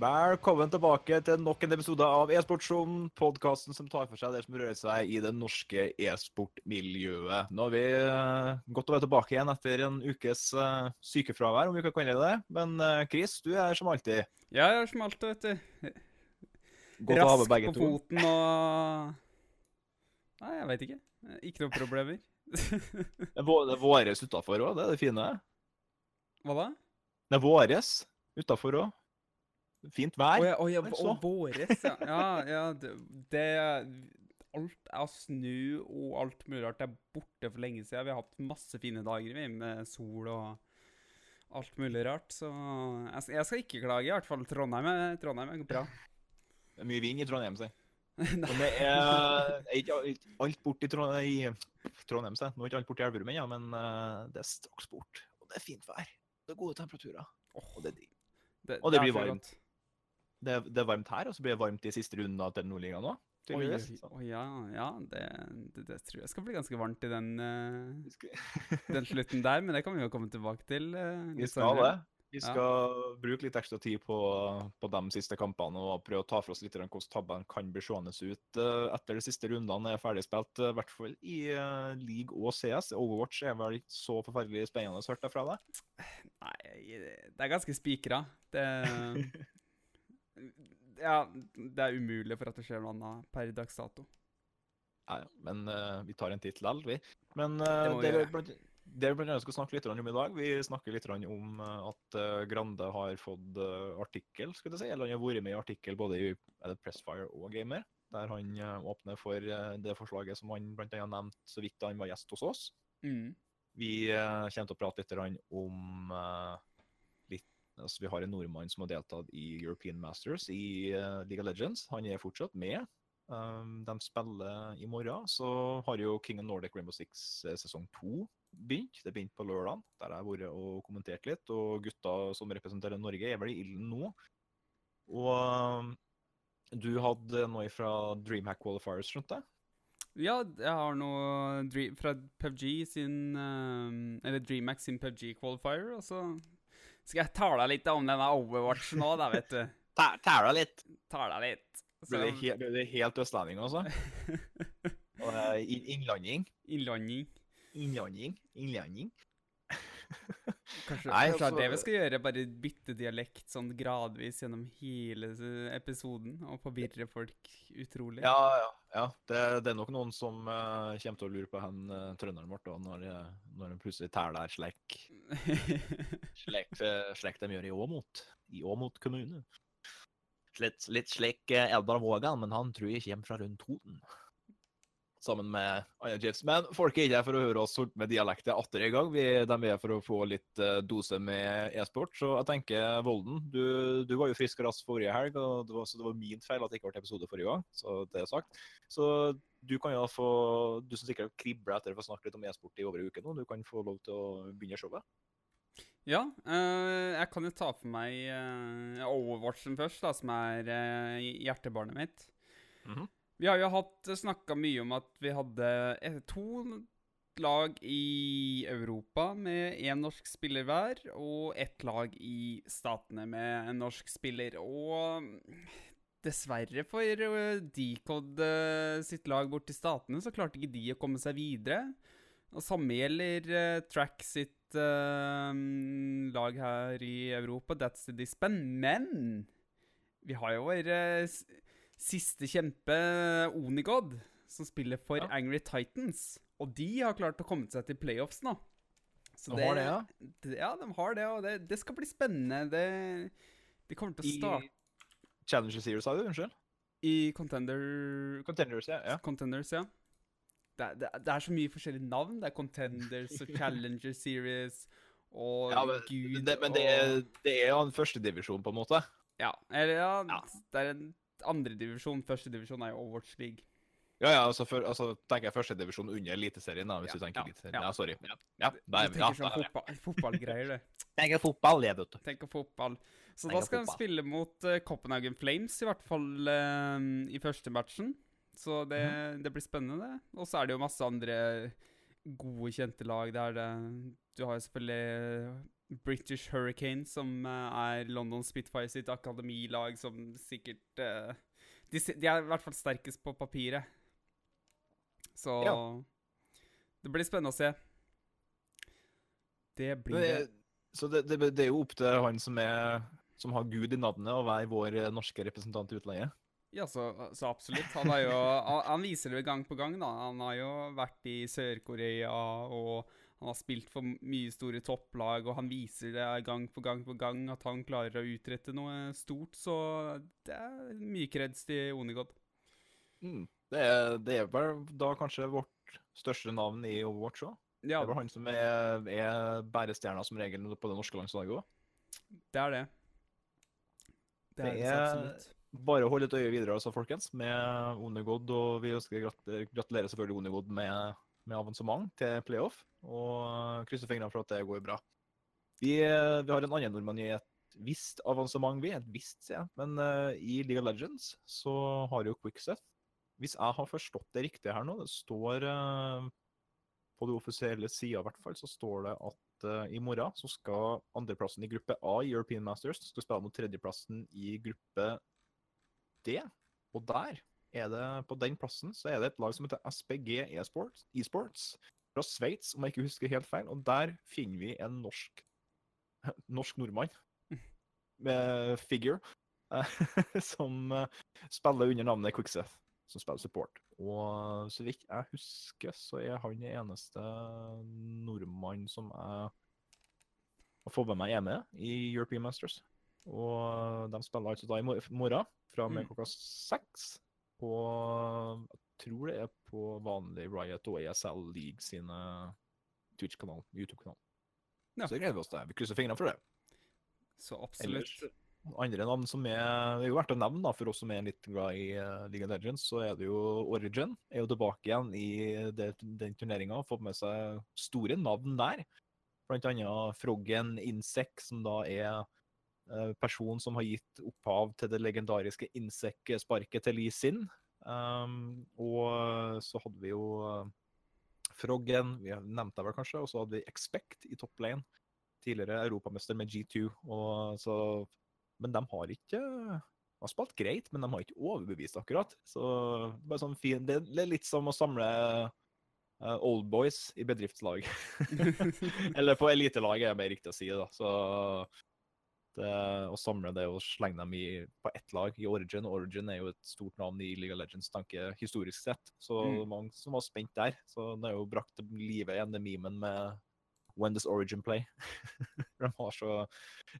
Velkommen tilbake til nok en episode av E-sportsjonen, podkasten som tar for seg det som rører seg i det norske e-sportmiljøet. Nå har vi uh, godt å være tilbake igjen etter en ukes uh, sykefravær, om vi kan kalle det det. Men uh, Chris, du er som alltid. Ja, jeg er som alltid, vet du. Godt Rask på foten og Nei, jeg veit ikke. Ikke noen problemer. Det er det er våres utafor òg, det er det fine. Hva da? Det er våres utafor òg. Fint vær. Å ja, å ja, og våres, ja. Ja, ja det, det Alt av snø og alt mulig rart er borte for lenge siden. Vi har hatt masse fine dager vi, med sol og alt mulig rart. Så jeg, skal- ikke klage, i hvert fall. Trondheim er, Trondheim er bra. Det er mye vind i Trondheim, si. Det er er ikke alt- borte i Trondheim, i Trondheim si. Nå er ikke alt borte i Elverum ennå, men eh, det er straks bort. Og det er fint vær. Det er gode temperaturer. Og det, er digg. det, og det er blir varmt. Det, det er varmt her, og så blir det varmt i siste runden av til Nordligaen òg. Oi, oi, ja, ja det, det, det tror jeg skal bli ganske varmt i den, uh, den slutten der, men det kan vi jo komme tilbake til. Uh, Vi skal det. Vi skal bruke litt ekstra tid på, på de siste kampene og prøve å ta for oss litt hvordan tabbene kan bli seende ut eh, etter de siste rundene er ferdig spilt. I hvert fall i uh, league og CS. Overwatch er vel ikke så forferdelig spennende, hørte jeg fra deg? Nei, det er ganske spikra. Det Ja, det er umulig for at det skjer noe annet per dags dato. Nei, men uh, vi tar en titt likevel, vi. Men uh, Det vi blant, det vi blant annet skal snakke litt om i dag, vi snakker litt om eh, at uh, Grande har fått artikkel, skulle jeg si. Eller han har vært med i artikkel både i Pressfire og Gamer, der han åpner for det forslaget som han blant annet nevnte så vidt da han var gjest hos oss. Mm. Vi kommer til å prate litt om altså Vi har en nordmann som har deltatt i European Masters i uh, League of Legends. Han er fortsatt med. Um, de spiller i morgen. Så har jo King of Nordic Rainbow Six eh, sesong to begynt. Det begynte på lørdag, der jeg har vært og kommentert litt. Og gutta som representerer Norge, er vel i ilden nå. Og um, du hadde noe fra Dreamhack Qualifiers, skjønte jeg? Ja, jeg har noe fra PubG sin eh, Eller DreamHack sin PubG qualifier, og så skal jeg tale litt om denne Overwatch nå, da, vet du. Tæla litt. Tale litt. Så, Ble det, he ble det helt østlending, også? Og uh, inn- innlanding. Innlanding. Innlanding. Innlanding. Kanskje, Nei, kanskje det er det vi altså- skal gjøre, bare bytte dialekt sånn gradvis gjennom hele episoden, og forvirre folk utrolig. Ja, ja. ja. Det, det er nok noen som uh, kommer til å lure på hen uh, trønderen vårt da, når, eh, når de plutselig tæler slik, slik, slik de gjør i Åmot. I Åmot kommune. Litt, litt slik uh, Eldar Vågan, men han tror jeg kommer fra rundt Toten. Sammen med Anja Jeffs. Men folk er ikke her for å høre oss holde med dialekter atter en gang. Vi, de er her for å få litt eh, dose med e-sport. Så jeg tenker, Volden, du, du var jo frisk og rask forrige helg, og det var, så det var min feil at det ikke ble episode forrige gang. Så det er sagt. Så du kan jo få Du som sikkert kribler etter å få snakke litt om e-sport i over en uke nå, du kan få lov til å begynne showet. Ja, øh, jeg kan jo ta for meg øh, Overwatchen først, da, som er øh, hjertebarnet mitt. Mhm. Vi har jo hatt snakka mye om at vi hadde eh, to lag i Europa med én norsk spiller hver, og ett lag i Statene med en norsk spiller. Og mm, dessverre for eh, Decode eh, sitt lag bort til Statene, så klarte ikke de å komme seg videre. Og samme gjelder eh, Track sitt uh, lag her i Europa, That's the Dispen. Men vi har jo eh, s- siste kjempe, Onigod, som spiller for Ja. Angry Titans. Og de har klart å komme seg til playoffs nå. Så De har det, ja? det- Ja, de har det, og det, det skal bli spennende. Det, de kommer til å I starte Challenger Series, sa du? Unnskyld? i Contender Contenders, ja. ja. Contenders, ja. Det, er- det, det så mye forskjellige navn. Det er Contenders og Challenger Series og ja men, Gud det, men det og det er jo en førstedivisjon, på en måte. Ja, eller ja, Ja. det er en andredivisjon. Førstedivisjon er jo Overwatch League. Ja, ja, altså, for, altså tenker jeg førstedivisjon under Eliteserien, da, hvis Ja, du tenker ja, Eliteserien. ja. Ja, sorry. Ja, ja, der, Du tenker sånn fotball, fotballgreier, du. Tenker fotball, jeg, vet du. Tenker fotball. Så Tenker da skal de spille mot uh, Copenhagen Flames, i hvert fall uh, i første matchen. Så det, Mhm. det blir spennende. Og så er det jo masse andre gode, kjente lag der. Det, du har jo selvfølgelig British Hurricane, som eh, er London Spitfire sitt akademilag, som sikkert uh, de, de er i hvert fall sterkest på papiret. Så Ja. det blir spennende å se. Det blir det. Så det, det, det er jo opp til han som, er, som har Gud i navnet, å være vår eh, norske representant i utlandet. Ja, så, så absolutt. Han, jo, han, han viser det gang på gang, da. Han har jo vært i Sør-Korea, og han har spilt for mye store topplag, og han viser det gang på gang på gang at han klarer å utrette noe stort, så det er mye kreds til Onigod. Mm. Det, er, det er vel da kanskje vårt største navn i Overwatch òg. Det Ja, er vel han som er, er bærestjerna som regel på det norske landslaget òg. det er det. Det er Det det er- absolutt. Bare hold et øye videre, altså, folkens, med Onegod. Og vi ønsker grat- gratulerer selvfølgelig Onegod med, med avansement til playoff. Og krysser fingrene for at det går bra. Vi, eh, vi har en annen nordmann i et visst avansement, vi. Et visst, sier jeg. Men uh, i League of Legends så har jo Quickseth Hvis jeg har forstått det riktig her nå, det står uh, på den offisielle sida i hvert fall, så står det at i morgen så skal andreplassen i gruppe A i European Masters skal spille mot tredjeplassen i gruppe D. Og der er det, på den plassen så er det et lag som heter SPG e-sports e-sports fra Sveits, om jeg ikke husker helt feil. Og der finner vi en norsk norsk nordmann med figure eh, som eh, spiller under navnet Quickseth, som spiller support. Og så vidt jeg husker, så er han den eneste nordmann som jeg har fått med meg er med i European Masters. Og de spiller altså da i morgen, fra og med Mm. klokka seks. Og jeg tror det er på vanlig Riot og ASL League sine Twitch-kanal, YouTube-kanal. Ja. Så det gleder vi oss til. Vi krysser fingrene for det. Så absolutt. Ellers, andre navn som er Det er jo verdt å nevne da, for oss som er litt glad i uh, League of Legends, så er det jo Origin. Er jo tilbake igjen i det, den turneringa. Fått med seg store navn der. Blant annet Froggen Insect, som da er eh, personen som har gitt opphav til det legendariske Insec-sparket til Lee Sin. Um, og så hadde vi jo eh, Froggen, vi har nevnt det vel kanskje, og så hadde vi Expect i top lane. Tidligere europamester med G2. Og så, men de har ikke de har spilt greit, men de har ikke overbevist akkurat. Så det er sånn fin, det er litt som å samle uh, old boys i bedriftslag. Eller på elitelaget, er det mer riktig å si. da. Så det, å samle det og slenge dem i, på ett lag i Origin Origin er jo et stort navn i League of Legends tanke historisk sett. Så Mm. mange som var spent der. Så den er jo brakt til livet igjen, det memen med When does Origin play? De har så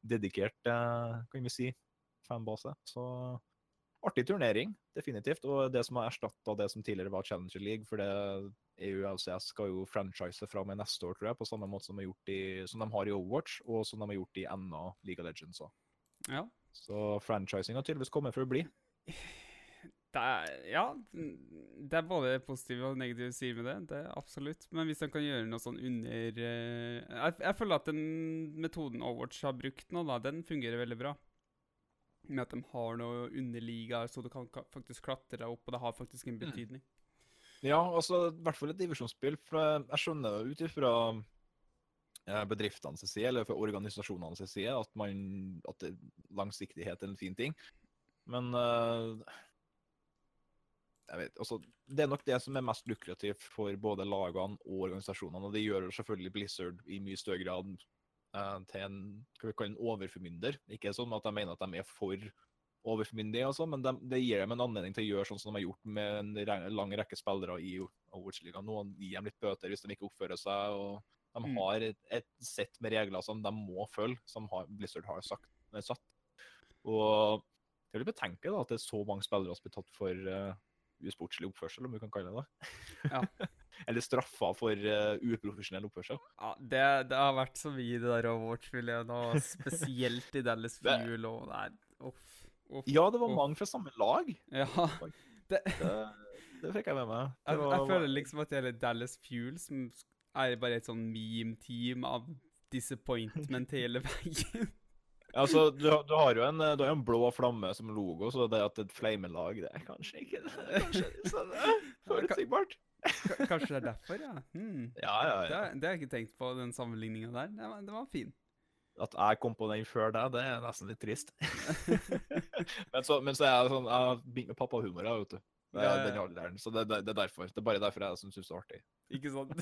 dedikert, eh, kan vi si, fanbase. Så artig turnering, definitivt. Og det som har erstatta det som tidligere var Challenger League, for det EU og LCS skal jo franchise fra med neste år, tror jeg, på samme måte som de, har gjort i, som de har i Overwatch, og som de har gjort i NA League of Legends òg. Ja. Så franchising har tydeligvis kommet for å bli. Det er, ja, det er både positive og negative sider med det. Det er absolutt. Men hvis de kan gjøre noe sånn under eh, jeg, jeg føler at den metoden Overwatch har brukt nå, da, den fungerer veldig bra. Med at de har noe underligaer, så du kan faktisk klatre deg opp, og det har faktisk en betydning. Ja, altså i hvert fall et divisjonsspill. Jeg- skjønner ut ifra bedriftene sin side, eller for organisasjonene sin side, at, man, at langsiktighet er en fin ting. Men eh, jeg vet, altså, det er nok det som er mest lukrativt for både lagene og organisasjonene. Og det gjør selvfølgelig Blizzard i mye større grad eh, til en, en overformynder. Ikke sånn at jeg mener at de er for overformyndige, altså, men de, det gir dem en anledning til å gjøre sånn som de har gjort med en lang rekke spillere i Overwatch-ligaen. Noen gir dem litt bøter hvis de ikke oppfører seg. og De Mm. har et, et sett med regler som de må følge, som har, Blizzard har sagt, eh, satt. Og det er litt betenkelig da, at det er så mange spillere som blir tatt for uh, usportslig oppførsel, om vi kan kalle det det. Ja. Eller straffa for uh, uprofesjonell oppførsel. Ja, det, det har vært så mye i det der Overwatch-miljøet nå, spesielt i Dallas Det- Fuel og Nei, uff. Uff Ja, det var uff. mange fra samme lag. Ja. Det, det fikk jeg med meg. Det Jeg, var- jeg føler liksom at hele Dallas Fuel som er bare et sånn meme-team av disappointment hele veien. Altså, du, du har jo en, du har en blå flamme som logo, så det at et flamelag det er kanskje ikke det. Kanskje ikke så det er forutsigbart. Kanskje det er derfor, ja. Hmm. Ja, ja, ja. Det, det har jeg ikke tenkt på, den sammenligninga der. Den var, den var fin. At jeg kom på den før deg, det er nesten litt trist. men, så, men så er jeg sånn Jeg har begynt med pappahumor, vet du. Det er den alderen, så det, det, det er derfor. Det er bare derfor jeg syns det er artig. Ikke sant?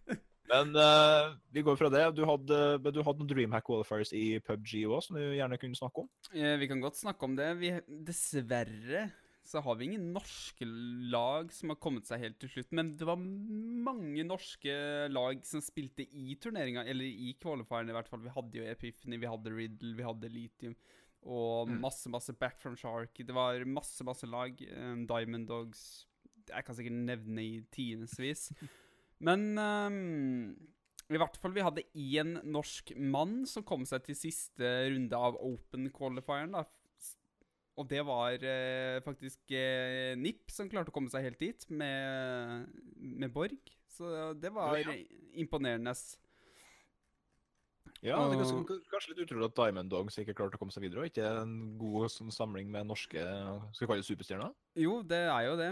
Men uh, vi går fra det. Du hadde, du hadde noen Dreamhack qualifiers i PubG òg, som du gjerne kunne snakke om. Eh, Vi kan godt snakke om det. Vi, dessverre så har vi ingen norske lag som har kommet seg helt til slutt. Men det var mange norske lag som spilte i turneringa, eller i qualifieren i hvert fall. Vi hadde jo Epiphany, vi hadde Riddle, vi hadde Litium. Og Mm. masse, masse Back from Shark. Det var masse, masse lag. eh, Diamond Dogs Jeg kan sikkert nevne i timevis. Men um, i hvert fall, vi hadde én norsk mann som kom seg til siste runde av Open Qualifieren. da. Og det var eh, faktisk eh, NIP som klarte å komme seg helt dit, med, med Borg. Så det var Ja. imponerende. Ja, det er ganske, kanskje litt utrolig at Diamond Dogs ikke klarte å komme seg videre. og Ikke en god sånn samling med norske skal vi kalle det superstjerner? Jo, det er jo det.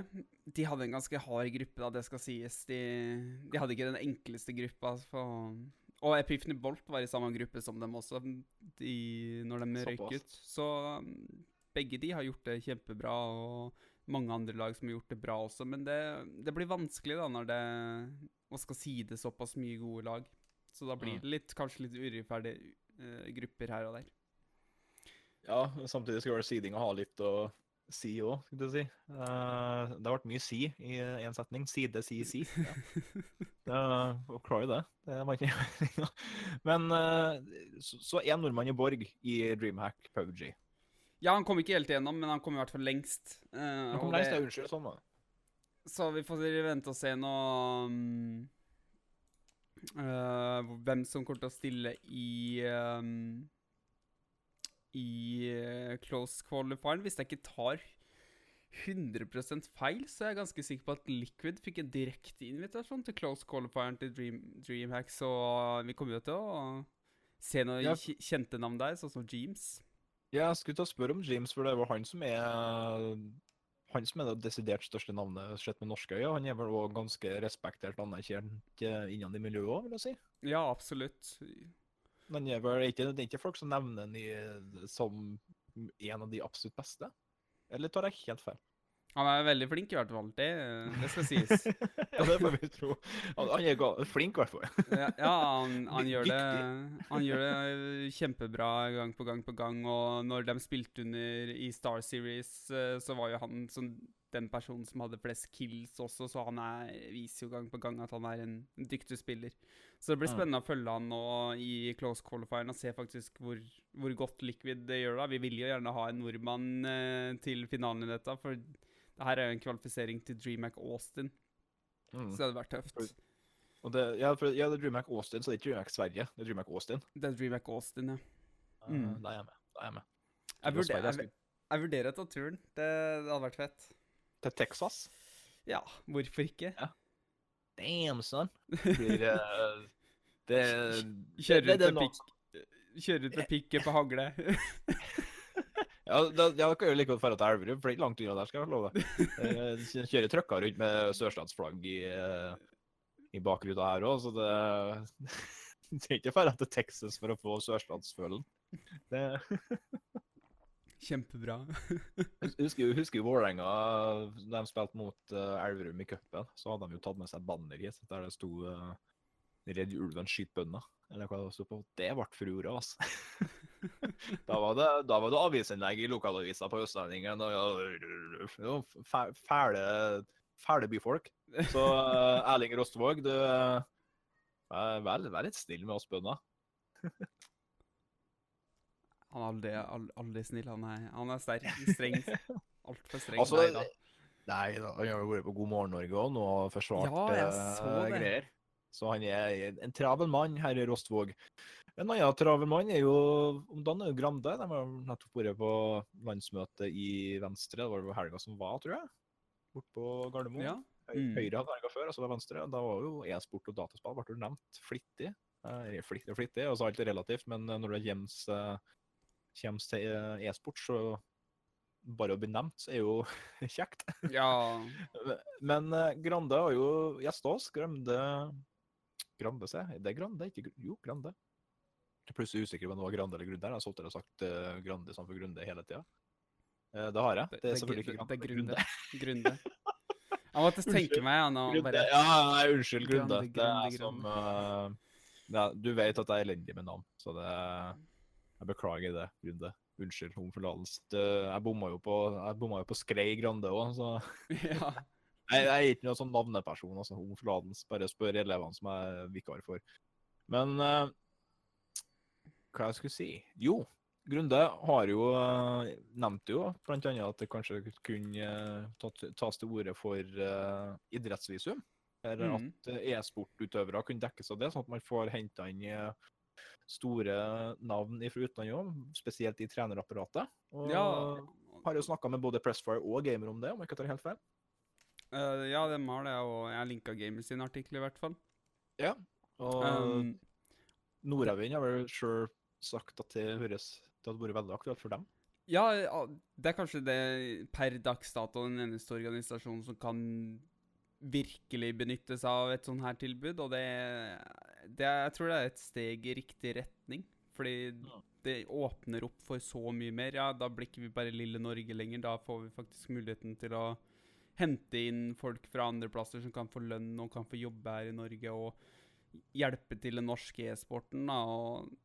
De hadde en ganske hard gruppe, da, det skal sies. De, de hadde ikke den enkleste gruppa. For, og Epiphany Bolt var i samme gruppe som dem også, de, når de røyk ut. Så um, begge de har gjort det kjempebra, og mange andre lag som har gjort det bra også. Men det, det blir vanskelig da når det man skal side såpass mye gode lag. Så da blir Mm. det litt, kanskje litt urettferdige uh, grupper her og der. Ja, samtidig skal vel seedinga ha litt å si òg, skulle du si. Uh, det har vært mye si i én setning. Side, si, si. Ja. uh, klare det. Det var ikke Men uh, så, er nordmann i Borg i Dreamhack PubG. Ja, han kom ikke helt igjennom, men han kom i hvert fall lengst. Uh, Han kom lengst, det- ja, unnskyld. Sånn, da. Så vi får vente og se nå um, uh, Hvem som kommer til å stille i um, I uh, close qualifieren. Hvis jeg ikke tar 100% feil, så er jeg ganske sikker på at Liquid fikk en direkte invitasjon til close qualifieren til Dream, Dreamhack, så vi kommer jo til å se noen Ja. kjente navn der, sånn som Jeems. Ja, jeg skulle ta og spørre om James, for det vel han som er han som er det desidert største navnet sett med norske øyne. Han er vel også ganske respektert og anerkjent innen i miljøet òg, vil jeg si. Ja, absolutt. Men det er ikke, det er ikke folk som nevner han som en av de absolutt beste? Eller tar jeg helt feil? Han er veldig flink i hvert fall, det, det skal sies. ja, det får vi tro. Han, han er flink, i hvert fall. Ja, ja han, han, gjør det, han gjør det kjempebra gang på gang på gang. Og når de spilte under i Star Series, eh, så var jo han som den personen som hadde flest kills også, så han er, viser jo gang på gang at han er en dyktig spiller. Så det blir Mm. spennende å følge han nå i close qualifieren og se faktisk hvor, hvor godt Liquid det gjør da. Vi vil jo gjerne ha en nordmann eh, til finalen i dette, for det her er jo en kvalifisering til DreamHack Austin, Mm. så det hadde vært tøft. Og det, ja, for, ja, det er DreamHack Austin, så det er ikke DreamHack Sverige. Det er DreamHack Austin. Det er DreamHack Austin, ja. Mm. Uh, Da er jeg med. Da er jeg med. Jeg, Det var vurder, Sverige jeg jeg, vurderer å ta turen. Det, det hadde vært fett. Til Texas. Ja, hvorfor ikke? Damn, son. Det blir uh, Det Kjører ut med pikk og hagle. Ja, da, ja, da kan jo like godt dra til Elverum, for det er ikke langt unna der, skal jeg love deg. Eh, kjø- Kjører trøkka rundt med sørstatsflagg i, eh, i bakruta her òg, så det Det er ikke dra til Texas for å få sørstatsfølen. Det Kjempebra. Husker husker jo Vålerenga, de spilte mot uh, Elverum i cupen, så hadde de jo tatt med seg banner hit der det sto uh, 'Redd ulven, skyt bøndene'. Eller hva det sto på. Det ble furore, altså. da, var det, da var det avisinnlegg i lokalavisa på Østlendingen. Og ja, fæle, fæle byfolk. Så eh, Erling Rostvåg, du uh, Vær vær litt snill med oss bønder. Han er aldri, aldri, snill. Han er, han er sterk. Streng. Altfor streng. Altså, Nei da. Nei da, han har jo vært på God morgen Norge òg nå og forsvart Ja, eh, så uh, greier. Så han er en travel mann, herre Rostvåg. En annen travel mann er jo om dagen er jo Grande. De har nettopp vært på landsmøte i Venstre. Det var vel helga som var, tror jeg. Bort på Gardermoen. Ja. Mm. Høyre hadde helga før, og så var Venstre. Da var jo e-sport og dataspill ble jo nevnt flittig. Eh, flittig og flittig, og så alt er relativt, men eh, når det kommer kommer til eh, e-sport, så bare å bli nevnt er jo kjekt. ja. Men eh, Grande har jo gjesta oss. Grande Grande, se. Det er Grande, ikke Jo, Grande. Plutselig usikker på om det var Grande eller Grunde. Jeg har sittet og sagt uh, Grande istedenfor Grunde hele tida. Uh, det har jeg. Det, er selvfølgelig ikke Grande. Det er Grunde. Grunde. Jeg måtte tenke meg ja, nå bare Ja, nei, unnskyld, Grunde. Det er som uh, ja, Du vet at jeg er elendig med navn, så det Jeg beklager det, Grunde. Unnskyld om forlatelse. Jeg bomma jo på, bomma jo på Skrei Grande òg, så ja. jeg, jeg, er ikke noen sånn navneperson, altså. Om forlatelse. Bare spør elevene som jeg er vikar for. Men uh, hva jeg skulle si? Jo, Grunde har jo uh, nevnt jo bl.a. at det kanskje kunne uh, tas til orde for uh, idrettsvisum. Eller mm. at e-sportutøvere kunne dekkes av det, sånn at man får henta inn store navn fra utlandet òg, spesielt i trenerapparatet. Og ja. har jo snakka med både Pressfire og Gamer om det, om jeg ikke tar helt feil. ja, de har det, og jeg linka Gamer sin artikkel i hvert fall. Ja, og um, Nordavind har vel sjøl sagt at det høres det hadde vært veldig aktuelt for dem? Ja, det er kanskje det per dags dato den eneste organisasjonen som kan virkelig benytte seg av et sånt her tilbud. Og det, det Jeg tror det er et steg i riktig retning. Fordi ja. det åpner opp for så mye mer. Ja, da blir ikke vi bare lille Norge lenger. Da får vi faktisk muligheten til å hente inn folk fra andre plasser som kan få lønn og kan få jobbe her i Norge. og hjelpe til den norske e-sporten.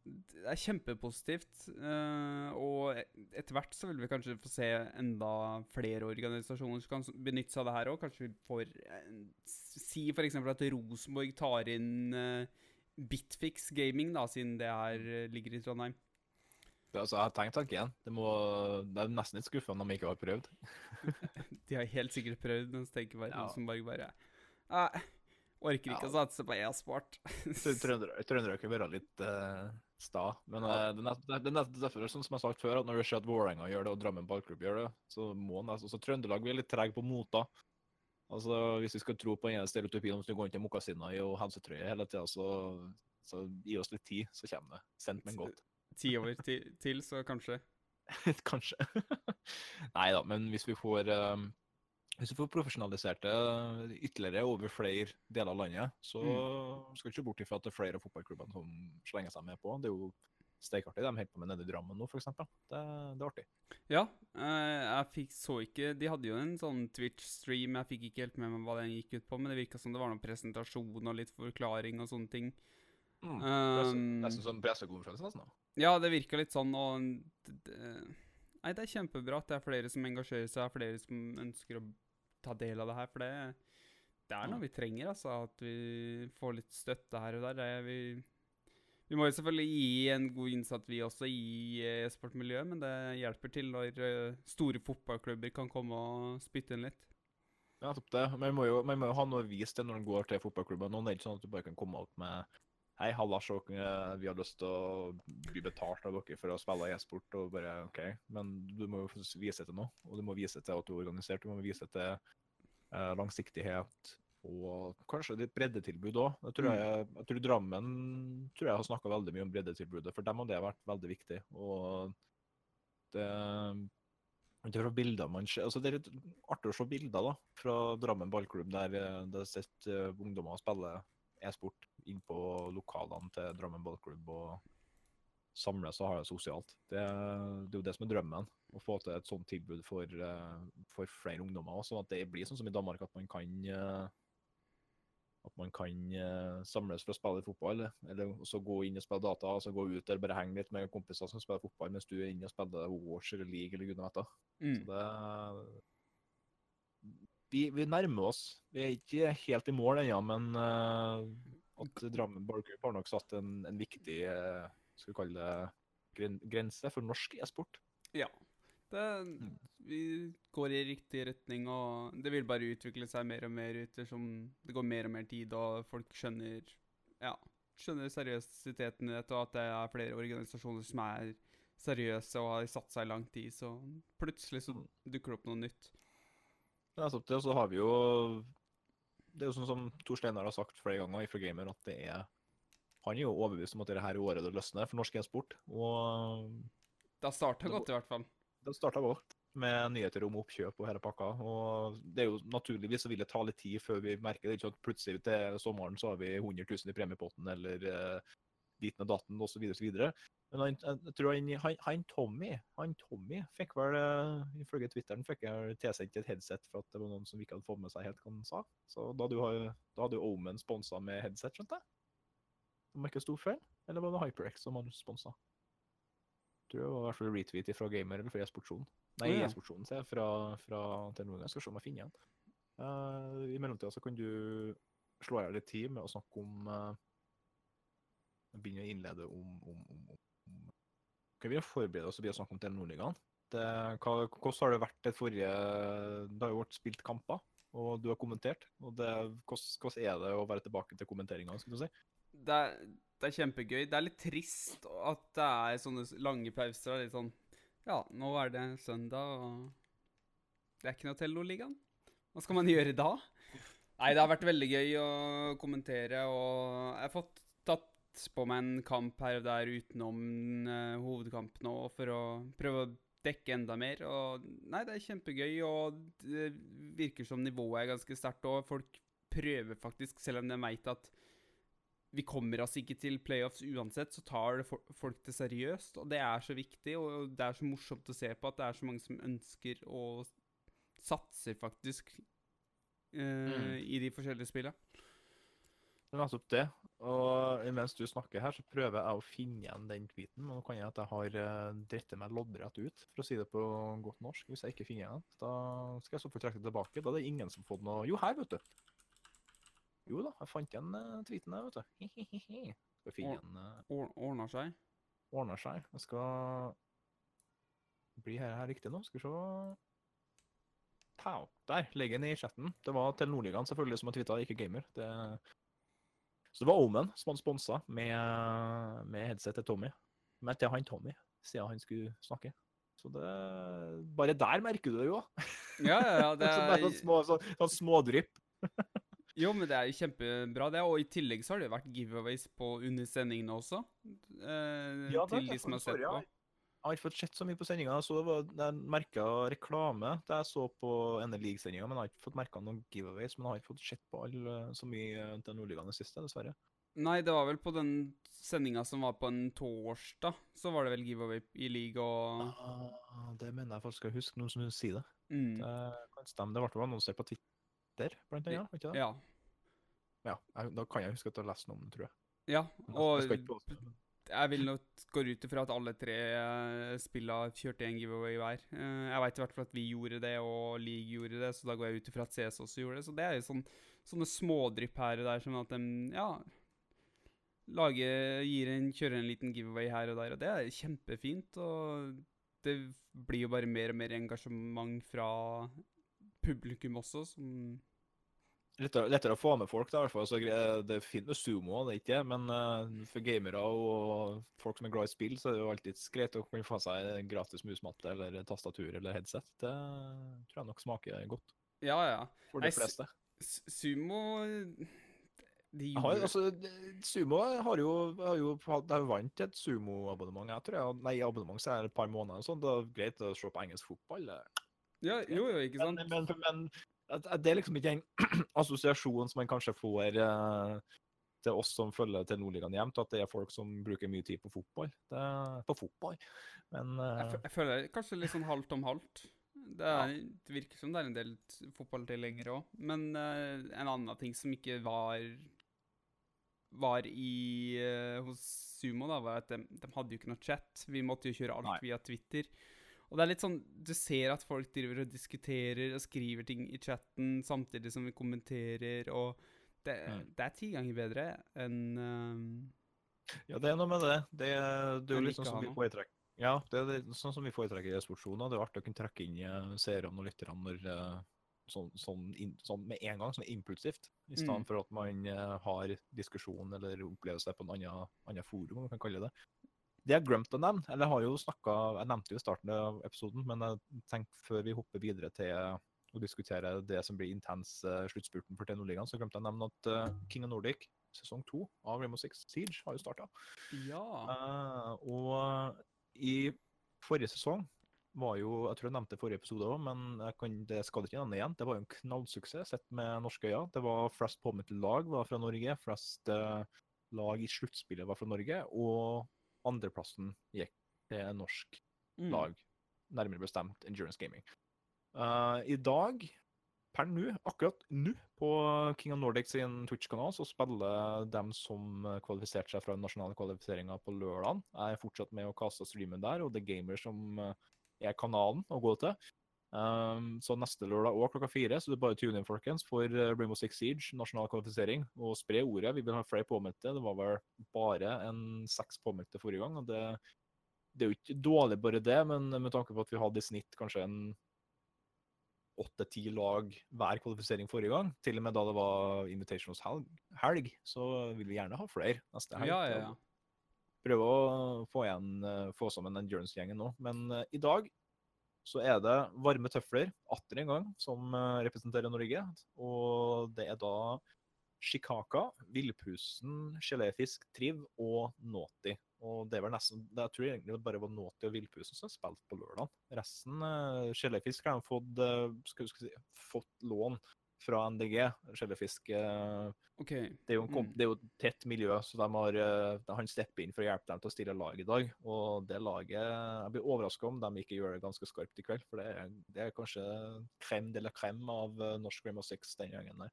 Det er kjempepositivt. Uh, og etter hvert så vil vi kanskje få se enda flere organisasjoner som kan benytte seg av det her òg. Kanskje vi får uh, si f.eks. at Rosenborg tar inn uh, Bitfix Gaming, da, siden det her ligger i Trondheim. Altså, jeg har tenkt tanken. Det, må, det er nesten litt skuffende om de ikke har prøvd. de har helt sikkert prøvd, men så tenker bare ja. Rosenborg bare uh, Orker ikke ja. å satse på e-sport. Trøndelag kan være litt uh, sta. Men uh, det, er, det er derfor, som jeg har sagt før, at når du ser at Vålerenga gjør det, og Drammen ballklubb gjør det, så må den, altså, så Trøndelag blir litt treg på mota. Altså, Hvis vi skal tro på den stereotypien om at du går inn til Mokasina og helsetrøye hele tida, så, så, gi oss litt tid, så kommer det. Sendt, men godt. Ti til, til, så kanskje? kanskje. Nei da, men hvis vi får um, hvis du får profesjonalisert det ytterligere over flere deler av landet, så mm. skal du ikke bort ifra at det er flere av fotballklubbene som slenger seg med på. Det er jo steikartig. De holder på med nede i Drammen nå, f.eks. Det, det er artig. Ja, eh, jeg fikk, så ikke De hadde jo en sånn Twitch-stream, jeg fikk ikke helt med meg hva den gikk ut på, men det virka som det var noen presentasjon og litt forklaring og sånne ting. Mm. Um, nesten som pressekonferanse, nesten. Ja, det virka litt sånn, og det, Nei, det er kjempebra at det er flere som engasjerer seg, flere som ønsker å ta del av det her. For det, det er noe vi trenger, altså. At vi får litt støtte her og der. Det vi, vi må jo selvfølgelig gi en god innsats, vi også, i e-sportmiljøet. Men det hjelper til når eh, store fotballklubber kan komme og spytte inn litt. Ja, topp det. Men man må, jo, man må jo ha noe å vise til når man går til fotballklubben. Nå er ikke sånn at du bare kan komme opp med Hei, halla, vi har lyst til å bli betalt av dere for å spille e-sport. og bare, ok, Men du må jo vise til noe, og du må vise til at du er organisert. Du må vise til eh, langsiktighet og kanskje litt breddetilbud òg. Jeg, tror mm. jeg, jeg tror Drammen tror jeg har snakka veldig mye om breddetilbudet. For dem har det vært veldig viktig. og det det er, bilder man altså det er litt artig å se bilder da, fra Drammen ballklubb, der eh, det sitter uh, ungdommer og spiller e-sport inn på lokalene til Drammen ballklubb og samles og ha det sosialt. Det, det, er jo det som er drømmen. Å få til et sånt tilbud for, uh, for flere ungdommer. Sånn at det blir sånn som i Danmark, at man kan uh, at man kan uh, samles for å spille fotball, eller så gå inn og spille data, og så gå ut der bare henge litt med kompiser som spiller fotball, mens du er inne og spiller Wars eller League eller gudene vet. Mm. Så det vi, vi, nærmer oss. Vi er ikke helt i mål ennå, men at Drammen ballklubb har nok satt en, en viktig uh, skal vi kalle det, grense for norsk e-sport. Ja. Det, mm. vi går i riktig retning, og det vil bare utvikle seg mer og mer ettersom det går mer og mer tid, og folk skjønner ja, skjønner seriøsiteten i dette, og at det er flere organisasjoner som er seriøse og har satt seg i lang tid. Så plutselig så mm. dukker det opp noe nytt. Ja, så har vi jo Det er jo sånn som Tor Steinar har sagt flere ganger fra Gamer, at det er Han er jo overbevist om at det her året det løsner for norsk e-sport. Og Det har starta godt, i hvert fall. Det starta godt med nyheter om oppkjøp og hele pakka. Og det er jo naturligvis så vil det ta litt tid før vi merker det. Ikke at plutselig til sommeren så har vi 100 000 i premiepotten, eller uh, ditten og datten osv. Men han, jeg tror han, han, han, Tommy han Tommy fikk vel, uh, ifølge Twitteren, fikk jeg tilsendt et headset for at det var noen som ikke hadde fått med seg helt hva han sa. Så da hadde jo Omen sponsa med headset, skjønte jeg. Om jeg ikke sto feil. Eller var det HyperX som han sponsa? Tror det var i hvert fall retweet fra Gamer eller fra e-sportsjonen. Nei, oh, ja. e-sportsjonen, jeg, fra, fra Telenor. Jeg skal se om jeg finner igjen. Uh, I mellomtida så kan du slå av litt tid med å snakke om uh, Begynne å innlede om, om, om, om Kan vi forberede oss til å snakke om Telenor-ligaen? Hvordan har det vært det forrige Det har jo vært spilt kamper, og du har kommentert. og det, Hvordan er det å være tilbake til kommenteringa? si? Det er, det er kjempegøy. Det er litt trist at det er sånne lange pauser. Litt sånn Ja, nå er det søndag, og det er ikke noe Telenor-ligaen. Hva skal man gjøre da? Nei, det har vært veldig gøy å kommentere, og jeg har fått på meg en kamp her og der utenom uh, hovedkampen òg, for å prøve å dekke enda mer. Og nei, det er kjempegøy, og det virker som nivået er ganske sterkt òg. Folk prøver faktisk, selv om de veit at vi kommer oss ikke til playoffs uansett, så tar det folk det seriøst. Og det er så viktig, og det er så morsomt å se på at det er så mange som ønsker og satser faktisk uh, mm. i de forskjellige spillene. Det er nettopp det. Og mens du snakker her, så prøver jeg å finne igjen den tweeten. Og nå kan jeg at jeg har uh, dritt meg loddrett ut, for å si det på godt norsk. Hvis jeg ikke finner den, da skal jeg så få trekke det tilbake. Da er det ingen som har fått noe Jo, her, vet du. Jo da, jeg fant igjen uh, tweeten der, vet du. Skal finne igjen uh, Ordner seg? Ordner seg. Jeg skal bli her, her riktig nå. Skal vi se Pow. Der ligger den i chatten. Det var til Nordligaen selvfølgelig som har tweeta, ikke Gamer. Det... Så det var Omen som han sponsa med, med headset til Tommy. Men til han Tommy, siden han skulle snakke. Så det Bare der merker du det jo. Ja, ja, ja. Det er sånn små, sånn, sånn smådrypp. Jo, men det er jo kjempebra, det. Og i tillegg så har det vært giveaways på under sendingene også. Eh, ja, til de som har sett på. Jeg har ikke fått sett så mye på sendinga. Jeg merka reklame da jeg så på NL League-sendinga, men jeg har ikke fått merka noen giveaways. Men jeg har ikke fått sett på all, så mye til Nordligaen det siste, dessverre. Nei, det var vel på den sendinga som var på en torsdag, så var det vel giveaway i league og ah, Det mener jeg faktisk jeg huske, noen som sier det. Mm. Det kan stemme. Det ble annonsert på Twitter blant annet? ikke det? Ja. ja. Da kan jeg huske at jeg har lest noe om det, tror jeg. Ja, og jeg, jeg vil nok gå ut ifra at alle tre uh, spillene kjørte en giveaway hver. Uh, jeg veit i hvert fall at vi gjorde det, og League gjorde det, så da går jeg ut ifra at CS også gjorde det. Så det er jo sånn, sånne smådrypp her og der, som at de ja, lager, gir en, kjører en liten giveaway her og der, og det er kjempefint. Og det blir jo bare mer og mer engasjement fra publikum også, som Lettere, lettere, å få med folk, da, i hvert fall. Så det er fint med sumo, det er ikke men uh, for gamere og folk som er glad i spill, så er det jo alltid greit å kunne få seg gratis musmatte eller tastatur eller headset. Det tror jeg nok smaker godt. Ja, ja. For de fleste. Sumo de har, altså, Sumo har jo, har jo, har vant et sumoabonnement. Jeg tror jeg, nei, abonnement så er det et par måneder. og sånn. Det er greit å se på engelsk fotball. Ja, jo, jo, ikke sant? Men, men, men det er liksom ikke en assosiasjon som man kanskje får uh, til oss som følger til Nordligaen jevnt, at det er folk som bruker mye tid på fotball. Det, på fotball. Men uh, jeg, jeg, føler kanskje litt sånn halvt om halvt. Det, er, ja. det, virker som det er en del fotballtilhengere òg. Men uh, en annen ting som ikke var var i, hos Sumo, da, var at de, de, hadde jo ikke noe chat. Vi måtte jo kjøre alt Nei. via Twitter. Og det er litt sånn Du ser at folk driver og diskuterer og skriver ting i chatten samtidig som vi kommenterer, og det, mm. det er ti ganger bedre enn um, Ja, det er noe med det. Det, det er jo litt sånn som vi foretrekker. Ja, det er sånn som vi foretrekker i sportsjoner. Det er artig å kunne trekke inn eh, seerne og lytterne når uh, sånn, sånn, sånn, med en gang, sånn impulsivt. I stedet mm. for at man uh, har diskusjon eller opplever seg på en annen, annen forum, om man kan kalle det. Det jeg glemte å nevne, eller har jo snakket, jeg nevnte jo starten av episoden, men jeg tenkte før vi hopper videre til å diskutere det som blir intens uh, sluttspurten for Tenoligaen, så glemte jeg å nevne at uh, King of Nordic sesong to av Rainbow Six Siege har jo starta. Ja. Uh, og i forrige sesong var jo Jeg tror jeg nevnte forrige episode òg, men kan, det skal ikke nevne igjen. Det var jo en knallsuksess sett med norske øyne. Det var flest påmeldte lag var fra Norge. Flest uh, lag i sluttspillet var fra Norge, og andreplassen gikk til norsk Mm. lag, nærmere bestemt Endurance Gaming. Uh, I dag, per nå, akkurat nå, på King of Nordic sin Twitch-kanal, så spiller dem som kvalifiserte seg fra den nasjonale kvalifiseringa på lørdag. Jeg er fortsatt med å kaste streamen der, og det er gamer som eh, er kanalen å gå til. Um, så neste lørdag òg klokka fire, så det er bare tune inn, folkens, for eh, Rainbow Six Siege, nasjonal kvalifisering. Og spre ordet. Vi vil ha flere påmeldte. Det var vel bare en seks påmeldte forrige gang. og det det er jo ikke dårlig bare det, men med tanke på at vi hadde i snitt kanskje en åtte-ti lag hver kvalifisering forrige gang, til og med da det var Invitationals helg, helg så vil vi gjerne ha flere neste helg. Ja, ja, ja. Prøve å få, igjen, eh, få sammen Endurance-gjengen nå. Men uh, i dag så er det varme tøfler atter en gang som eh, representerer Norge. Og det er da Shikaka, Villpusen, geléfisk, Triv og Naughty. Og det var nesten, Jeg tror egentlig det bare var Naughty og Villpusen som spilte på lørdag. Resten, uh, geléfisk, har de fått, eh, skal, vi si, fått lån fra NDG. Geléfisk Okay. Det Mm. det er jo et tett miljø, så de har, eh, de- han stepper inn for å hjelpe dem til å stille lag i dag. Og det laget Jeg blir overraska om de ikke gjør det ganske skarpt i kveld, for det er, det er kanskje krem de la krem av Norsk norsk of Six den gjengen der.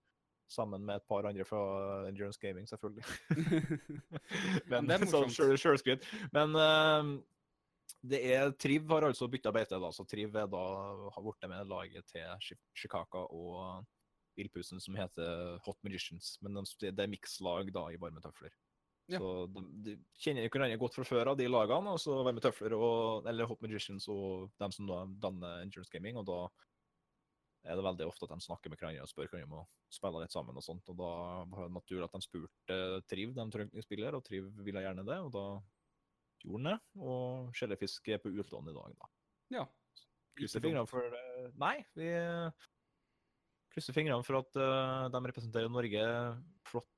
Sammen med et par andre fra Endurance Gaming, selvfølgelig. Men, det er så morsomt. sjøl- Sjølskryt. Men uh, det er Triv har altså bytta beite, da, så Triv er da har blitt med laget til Chicago og Villpusen som heter Hot Magicians. Men de, det er mikslag da i varme tøfler. Ja. Så de, de kjenner hverandre godt fra før av, de lagene. og så Varme tøfler og, eller Hot Magicians og dem som da danner Endurance Gaming. og da er det veldig ofte at de snakker med hverandre og spør hverandre om å spille litt sammen. og sånt, og Da var det naturlig at de spurte Triv, de trengte spiller, og Triv ville gjerne det. og Da gjorde han det. Og Skjellefisk er på utlån i dag, da. ja. Krysser fingrene for. Nei, vi krysser fingrene for at uh, de representerer Norge flott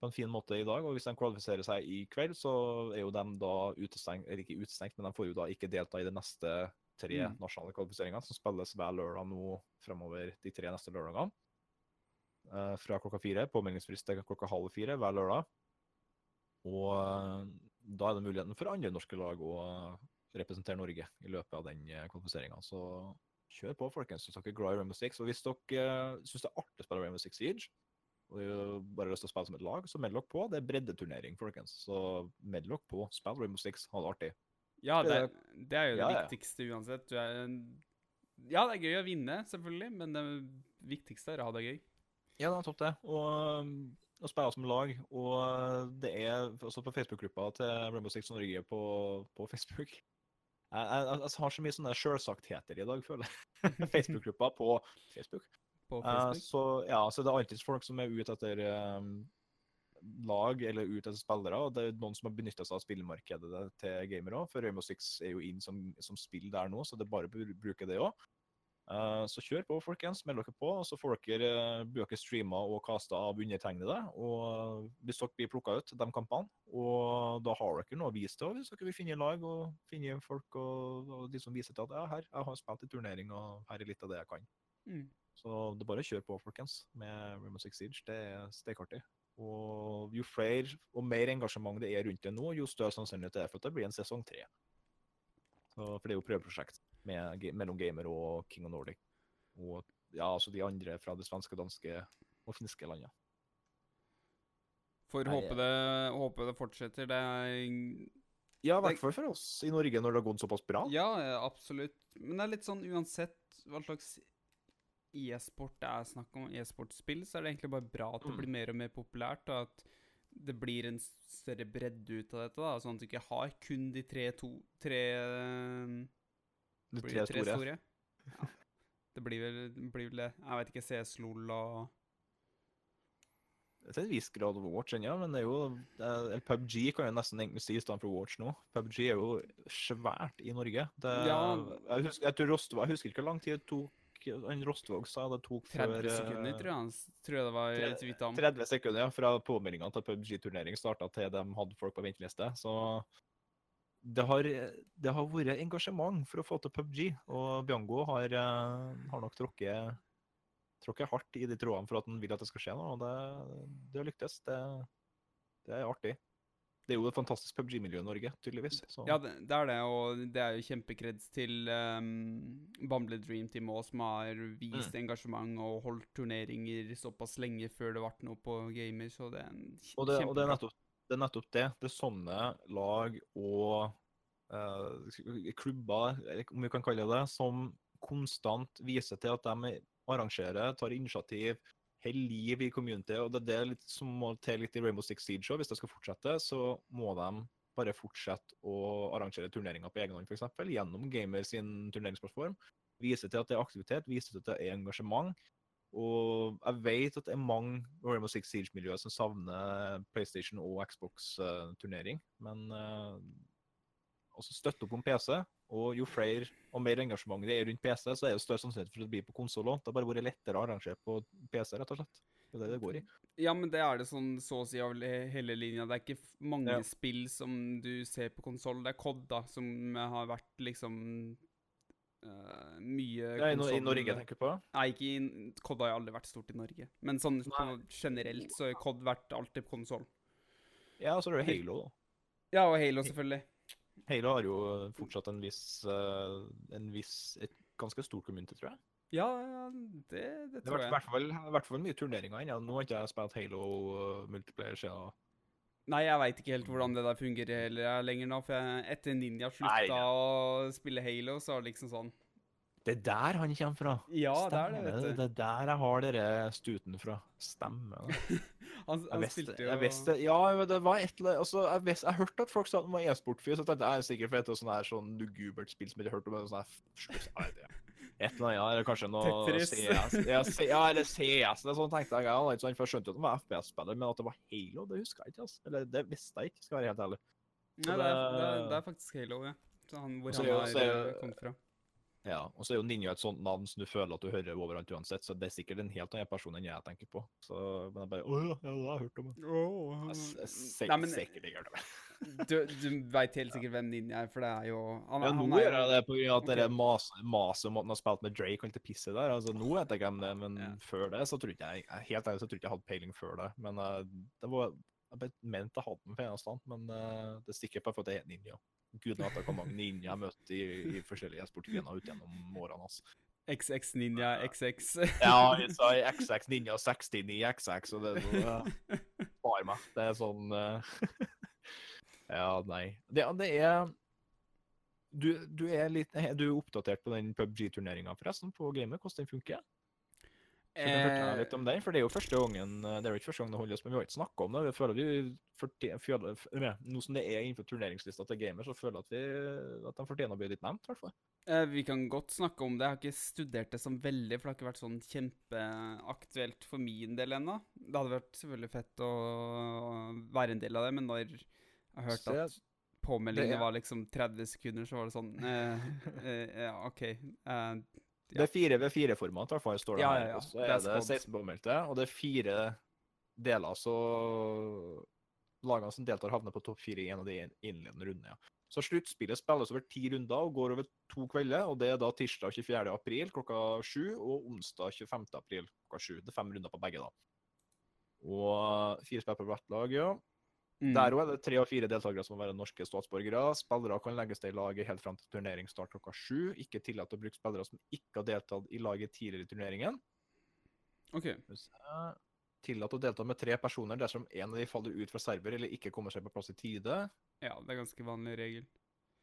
på en fin måte i dag. Og hvis de kvalifiserer seg i kveld, så er jo de da utestengt, eller ikke utestengt, men de får jo da ikke delta i de neste tre Mm. nasjonale kvalifiseringene, som spilles hver lørdag nå fremover de tre neste lørdagene. Uh, fra klokka fire. Påmeldingsfrist er klokka halv fire hver lørdag. Og uh, da er det muligheten for andre norske lag å representere Norge i løpet av den kvalifiseringa. Så kjør på, folkens, hvis dere er glad i Rainbow Six. Og hvis dere uh, syns det er artig å spille Rainbow Six Siege, og uh, bare har lyst til å spille som et lag, så meld dere på. Det er breddeturnering, folkens. Så meld dere på. Spill Rainbow Six, ha det artig. Ja, det, det er jo det Ja, viktigste uansett. Du er Ja, det er gøy å vinne, selvfølgelig, men det viktigste er å ha det gøy. Ja, det er topp, det. Og og spille som lag. Og uh, det er også på Facebook-gruppa til Rainbow Six Norge på, på Facebook. Jeg, jeg, jeg har så mye sånne sjølsagtheter i dag, føler jeg. Facebook-gruppa på Facebook. På Facebook? Uh, så ja, så det er alltid folk som er ute etter um, lag eller ute etter spillere. og Det er noen som har benytta seg av spillmarkedet til gamere òg, for Rainbow Six er jo inn som, som spill der nå, så det er bare å bru- bruke det òg. Så kjør på, folkens. Meld dere på, så får dere, bøker blir streama og kasta av undertegnede. Og hvis dere blir plukka ut de kampene, og da har dere noe å vise til hvis dere vil finne lag og finne folk og, og de som viser til at ja, her, jeg har spilt i turnering, og her er litt av det jeg kan. Mm. Så det er bare å kjøre på, folkens, med Rainbow Six Siege. Det er stekartig. Og jo flere og mer engasjement det er rundt det nå, jo større sannsynlighet det er for at det blir en sesong tre. Så, for det er jo prøveprosjekt med, mellom Gamer og King of Nordic. Og ja, altså de andre fra det svenske, danske og finske landet. Får håpe det, håpe det fortsetter. Det er Ja, i hvert fall for oss i Norge når det har gått såpass bra. Ja, ja, absolutt. Men det er litt sånn uansett hva slags e-sport det er snakk om, e-sportspill, så er det egentlig bare bra at det Mm. blir mer og mer populært, og at det blir en større bredde ut av dette, da, sånn at du ikke har kun de tre, to, tre, De tre tre store. store. Ja. Det blir vel, blir vel det. Jeg vet ikke, CS, LOL og Til en viss grad Watch ennå, men det er jo det PubG kan jo nesten egentlig si for Watch nå. PubG er jo svært i Norge. Det, Ja. jeg, husker, jeg, tror Rostvåg, jeg husker ikke hvor lang tid det tok han Rostvåg sa det tok 30 før, 30 sekunder, tror jeg, han tror jeg det var tre- så vidt om. 30 sekunder ja, fra påmeldinga til PubG-turnering starta til de hadde folk på venteliste. Så det har, det har vært engasjement for å få til PubG, og Biango har, eh, har nok tråkket, tråkket hardt i de trådene for at han vil at det skal skje noe, og det, det har lyktes. Det, Det er artig. Det er jo et fantastisk PubG-miljø i Norge, tydeligvis. Så. Ja, det, er det, og det er jo kjempekreds til um, Bumble Dream Team òg, som har vist Mm. engasjement og holdt turneringer såpass lenge før det ble noe på gamer, så det er en kjempe... Og det, og det, er nettopp, det er nettopp det. Det er sånne lag og eh, klubber, om vi kan kalle det som konstant viser til at de arrangerer, tar initiativ, holder liv i community. og Det er det litt, som må til litt i Rainbow Six Siege òg. Hvis det skal fortsette, så må de bare fortsette å arrangere turneringer på egen hånd, f.eks. Gjennom Gamer sin turneringsplattform. Vise til at det er aktivitet, vise til at det er engasjement. Og jeg vet at det er mange Rainbow Six Siege-miljøer som savner PlayStation og Xbox-turnering. Men uh, også støtte opp om PC. Og jo flere og mer engasjement det er rundt PC, så er det større sannsynlighet for at det blir på konsoll òg. Det har bare vært lettere å arrangere på PC, rett og slett. Det er det det går i. Ja, men det er det sånn så å si av hele linja. Det er ikke mange Ja. spill som du ser på konsoll. Det er COD, da, som har vært liksom eh, mye Ja, i, I Norge, tenker du på? Nei, ikke i COD har jo aldri vært stort i Norge. Men sånn på, generelt så har COD vært alltid på konsoll. Ja, og så er det Halo, da. Ja, og Halo, selvfølgelig. Halo har jo fortsatt en viss, uh, en viss Et ganske stort community, tror jeg. Ja, ja, det, det Det tror har jeg. vært i hvert fall, i hvert fall mye turneringer ennå. Nå har ikke jeg spilt Halo uh, multiplayer siden Nei, jeg veit ikke helt hvordan det der fungerer heller lenger nå. For jeg, etter Ninja slutta Nei, å spille Halo, så var det liksom sånn Det er der han kommer fra. Ja, det er det, vet du. Det er der jeg har dere stuten fra. Stemmer det. Han, Jeg han visste, spilte jo jeg visste, ja, men det var et eller annet altså, jeg, visste, jeg hørte at folk sa at han var e-sportfyr, så jeg tenkte jeg er sikkert for et sånt der, sånn lugubert spill som jeg ikke har hørt om. Sånn her, et eller annet, eller kanskje noe Tetris. CS. Ja, eller CS. Det er sånn tenkte jeg. Ja, ikke for jeg skjønte jo at han var FPS-spiller, men at det var Halo, det husker jeg ikke. Altså. Eller det visste jeg ikke, skal jeg være helt ærlig. Nei, det, er, det, er, det- er faktisk Halo, ja. Så han, hvor så han er så eh, kommet fra. Ja, og så er jo Ninja et sånt navn som du føler at du hører overalt uansett, så det er sikkert en helt annen person enn jeg tenker på. Så, men jeg bare Å ja, det har jeg hørt om. det». Jeg Nei, men- Sikkert ikke hørt om. det. Du, du veit helt sikkert hvem Ninja er, for det er jo han, Ja, han nå er gjør jeg det av at det dere maser maser om at han har spilt med Drake og alt det pisset der. Altså, nå vet jeg hvem det er, men Ja. før det så tror ikke jeg jeg- Helt ærlig så tror ikke jeg hadde peiling før det. Men uh, det var Jeg mente jeg hadde den på en eller stand, men uh, det stikker på for at jeg er ninja. Gud vet hvor mange ninja jeg har møtt i, i forskjellige sportsgrener ut gjennom årene. Altså. XX Ninja XX. Ja, jeg sa XX Ninja 69 XX, og det er så uh, Spar meg. Det er sånn uh, Ja, nei. Det, det er du, du er litt Er du oppdatert på den PubG-turneringa, forresten, på gamet? Hvordan den funker? Kan du fortelle Eh, litt om den? For det er jo første gangen Det er jo ikke første gang det holdes, men vi har ikke snakka om det. Vi føler vi fortje- føler, Nå som det er innenfor turneringslista til gamer, så føler jeg at, vi, at de fortjener å bli litt nevnt, i hvert fall. Eh, vi kan godt snakke om det. Jeg har ikke studert det som veldig, for det har ikke vært sånn kjempeaktuelt for min del ennå. Det hadde vært selvfølgelig fett å være en del av det, men når jeg har hørt at påmeldingene er- var liksom 30 sekunder, så var det sånn eh, eh, Ja, OK. eh, Det er fire ved fire-format, i hvert fall, står det her. ja, så er det 16 påmeldte, og det er fire deler, så lagene som deltar, havner på topp fire i en av de innledende rundene. Ja. Så sluttspillet spilles over ti runder og går over to kvelder, og det er da tirsdag 24. april klokka sju og onsdag 25. april klokka sju. Det er fem runder på begge, da. Og fire spill på hvert lag, ja. Mm. Der òg er det tre av fire deltakere som må være norske statsborgere. Spillere kan legges til i laget helt fram til turneringsstart klokka sju. Ikke tillatt å bruke spillere som ikke har deltatt i laget tidligere i turneringen. OK. Tillatt å delta med tre personer dersom en av de faller ut fra server eller ikke kommer seg på plass i tide. Ja, det er ganske vanlig regel.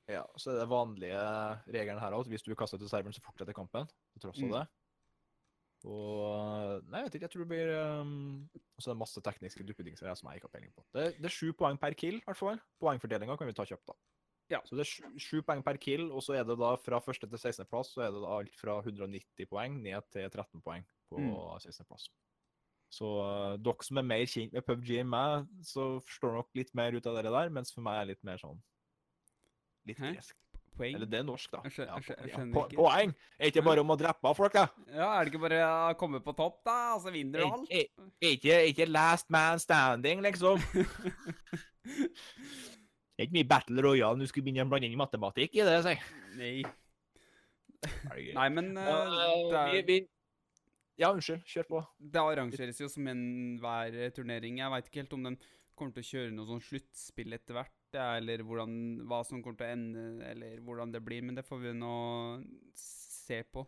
Ja, Så er det vanlige regelen her òg. hvis du blir kastet til serveren, så fortsetter kampen. Til tross av Mm. det. Og Nei, jeg vet ikke. Jeg tror det blir um, Og så er det masse tekniske duppedingser som jeg ikke har peiling på. Det, det er sju poeng per kill, i hvert fall. Poengfordelinga kan vi ta kjapt, da. Ja. Så det er sju, sju poeng per kill, og så er det da fra første til 16. plass så er det da alt fra 190 poeng ned til 13 poeng på Mm. 16. plass. Så uh, dere som er mer kjent med PubG enn meg, så forstår nok litt mer ut av det der, mens for meg er det litt mer sånn Litt gresk. Poeng? Eller det er norsk, da. Jeg skjønner, jeg jeg ja, skjønner po- ikke. Poeng! Er ikke bare om å drepe folk, da? Ja, er det ikke bare å komme på topp, da, og så vinner du alt? er- ikke, ikke last man standing, liksom. Det er ikke mye Battle Royale du skulle begynne å blande inn matematikk i det, si. Nei. Nei, men uh, det, vi, er, vi, ja, unnskyld. Kjør på. det arrangeres jo som enhver turnering. Jeg veit ikke helt om den kommer til å kjøre noe sånn sluttspill etter hvert, ja, eller hvordan, hva som kommer til å ende, eller hvordan det blir. Men det får vi nå se på.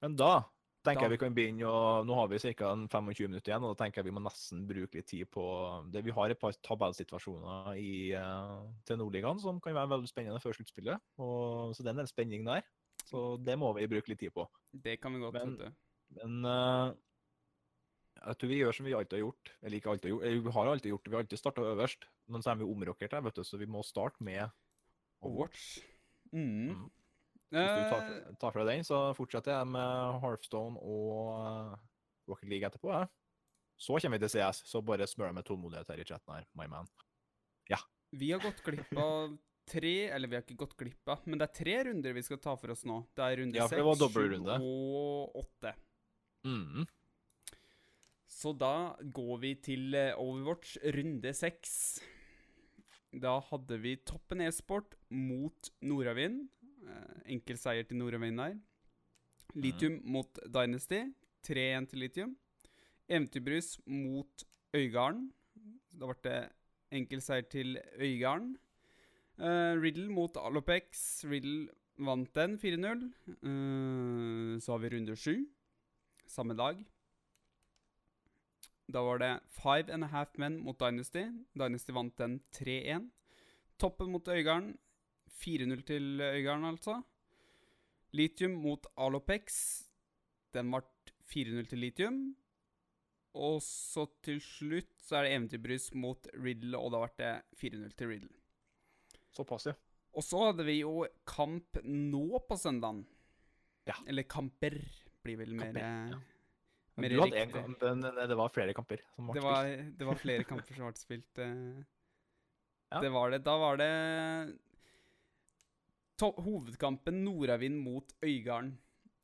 Men da tenker Da- jeg vi kan begynne å Nå har vi ca. 25 minutter igjen, og da tenker jeg vi må nesten bruke litt tid på det. Vi har et par tabellsituasjoner i, uh, til Nordligaen som kan være veldig spennende før sluttspillet. og- Så det er en del spenning der. Så det må vi bruke litt tid på. Det kan vi godt, Men- Men eh, jeg tror vi gjør som vi alltid har gjort. Eller ikke alltid har gjort, vi har alltid gjort det. Vi har alltid starta øverst. Men så er vi omrokert her, vet du, så vi må starte med Overwatch. Mm. Mm. Hvis du tar, Eh, fra- tar fra den, så fortsetter jeg med Hearthstone og Rocket League etterpå. Ja. Så kommer vi til CS, så bare smør med tålmodighet her i chatten her, my man. Ja. vi har gått glipp av tre Eller vi har ikke gått glipp av, men det er tre runder vi skal ta for oss nå. Det er runde Ja, for det sju og åtte. Mm. Så da går vi til eh, Overwatch runde seks. Da hadde vi Toppen e-sport mot Nordavind. Eh, enkel seier til Nordavind der. Litium mot Dynasty. 3-1 til Litium. Eventyrbrus mot Øygarden. Da ble det enkel seier til Øygarden. Uh, Riddle mot Alopex. Riddle vant den 4-0. Uh, så har vi runde sju. Samme dag. Da var det Five and a Half Men mot Dynasty. Dynasty vant den 3-1. Toppen mot Øygarden. 4-0 til Øygarden, altså. Litium mot Alopex. Den ble 4-0 til Litium. Og så til slutt så er det Eventyrbrys mot Riddle, og da ble det 4-0 til Riddle. Såpass, ja. Og så hadde vi jo kamp nå på søndagen. Ja. Eller kamper, blir vel mer Kamper, ja. Mer du hadde én kamp, eh, det var flere kamper som ble Det var, det var flere kamper som ble spilt. eh. Ja. Det var det. Da var det hovedkampen Nordavind mot Øygarden.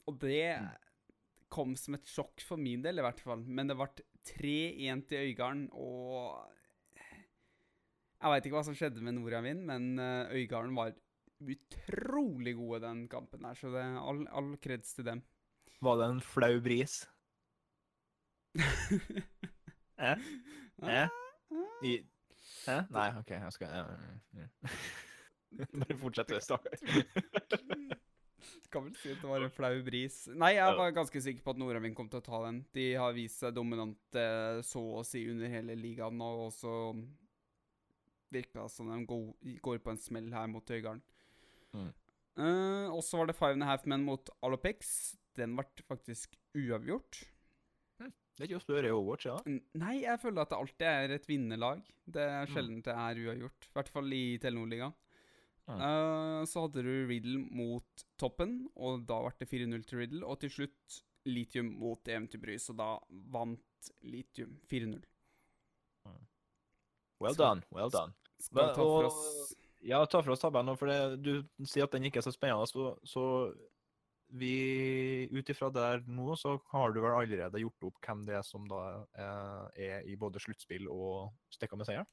Og det Mm. kom som et sjokk for min del, i hvert fall. Men det ble 3-1 til Øygarden, og Jeg veit ikke hva som skjedde med Nordavind, men eh, Øygarden var utrolig gode den kampen her, så det er all, all kreds til dem. Var det en flau bris? Eh? Eh? I Hæ? Nei, OK, jeg skal ja, ja. Bare fortsett, stakkar. Kan vel si at det var en flau bris. Nei, jeg var ganske sikker på at Nordavind kom til å ta den. De har vist seg dominante så å si under hele ligaen, og også virka som de går på en smell her mot Øygarden. Mm. Uh, og så var det Five and a Half Men mot Alopex. Den ble faktisk uavgjort. Det er ikke ofte du hører i Overwatch, ja? Nei, jeg føler at det alltid er et vinnerlag. Det er Mm. sjelden det er uavgjort. I hvert fall i Telenor-ligaen. Mm. Eh, så hadde du Riddle mot toppen, og da ble det 4-0 til Riddle. Og til slutt Litium mot Eventyrbrys, og da vant Litium 4-0. Well done, well done. Skal vi ta for oss Ja, ta for oss tabellen for det, du sier at den ikke er så spennende. Så, så vi Ut ifra der nå, så har du vel allerede gjort opp hvem det er som da er, er i både sluttspill og stikka med seier?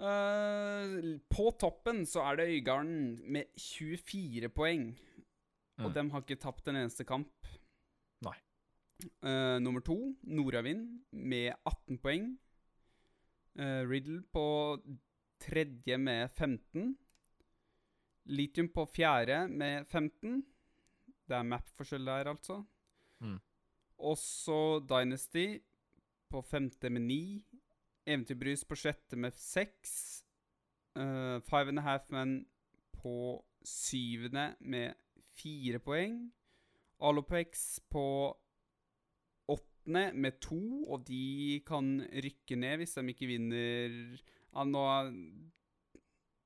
Eh, På toppen så er det Øygarden med 24 poeng. Og Mm. dem har ikke tapt en eneste kamp. Nei. Uh, nummer to, Nordavind, med 18 poeng. Uh, Riddle på tredje med 15. Litium på fjerde med 15. Det er map-forskjell der, altså. Mm. Også Dynasty på femte med 9. Eventyrbrys på sjette med 6. five and a half men på syvende med fire poeng. Alopex på åttende med to, og de kan rykke ned hvis de ikke vinner ja, nå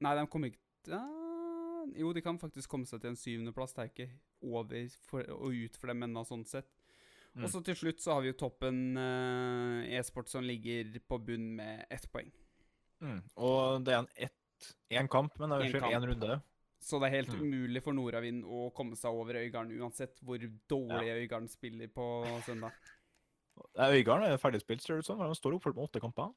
Nei, de kommer ikke ja, Jo, de kan faktisk komme seg til en syvendeplass. Det er ikke over for, og ut for dem ennå, sånn sett. Mm. Og så til slutt så har vi jo toppen eh, e-sport som ligger på bunn med ett poeng. Mm. Og det er en ett én kamp, men det er unnskyld, én runde. Så det er helt Mm. umulig for Nordavind å komme seg over Øygarden, uansett hvor dårlig Øygarden spiller på søndag. Øygarden er ferdigspilt, ser det ut som. De står oppført med åtte kamper.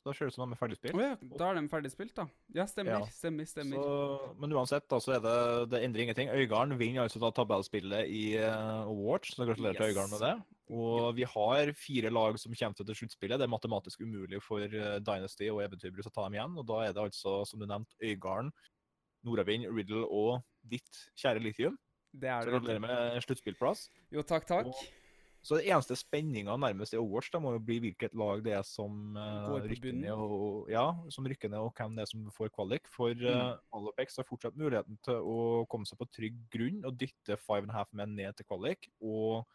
Så da ser det ut som de er Å Oh, ja, da er de ferdigspilt, da. Ja, stemmer. Ja. Stemmer, stemmer. Så, men uansett, da, så er det, det endrer ingenting. Øygarden vinner altså da tabellspillet i uh, Awards, så gratulerer til Yes. Øygarden med det. Og vi har fire lag som kommer til sluttspillet. Det er matematisk umulig for uh, Dynasty og Eventyrbrus å ta dem igjen. Og da er det altså, som du nevnte, Øygarden, Nordavind, Riddle og ditt kjære Lithium. Det er Så gratulerer med sluttspillplass. Jo, takk, takk. Og- Så det eneste spenninga nærmest i Overwatch da må jo bli hvilket lag det er som uh, rykker ned, og, ja, som rykker ned, og hvem det er som får kvalik. For uh, Alopex har fortsatt muligheten til å komme seg på trygg grunn og dytte five and a half men ned til kvalik. Og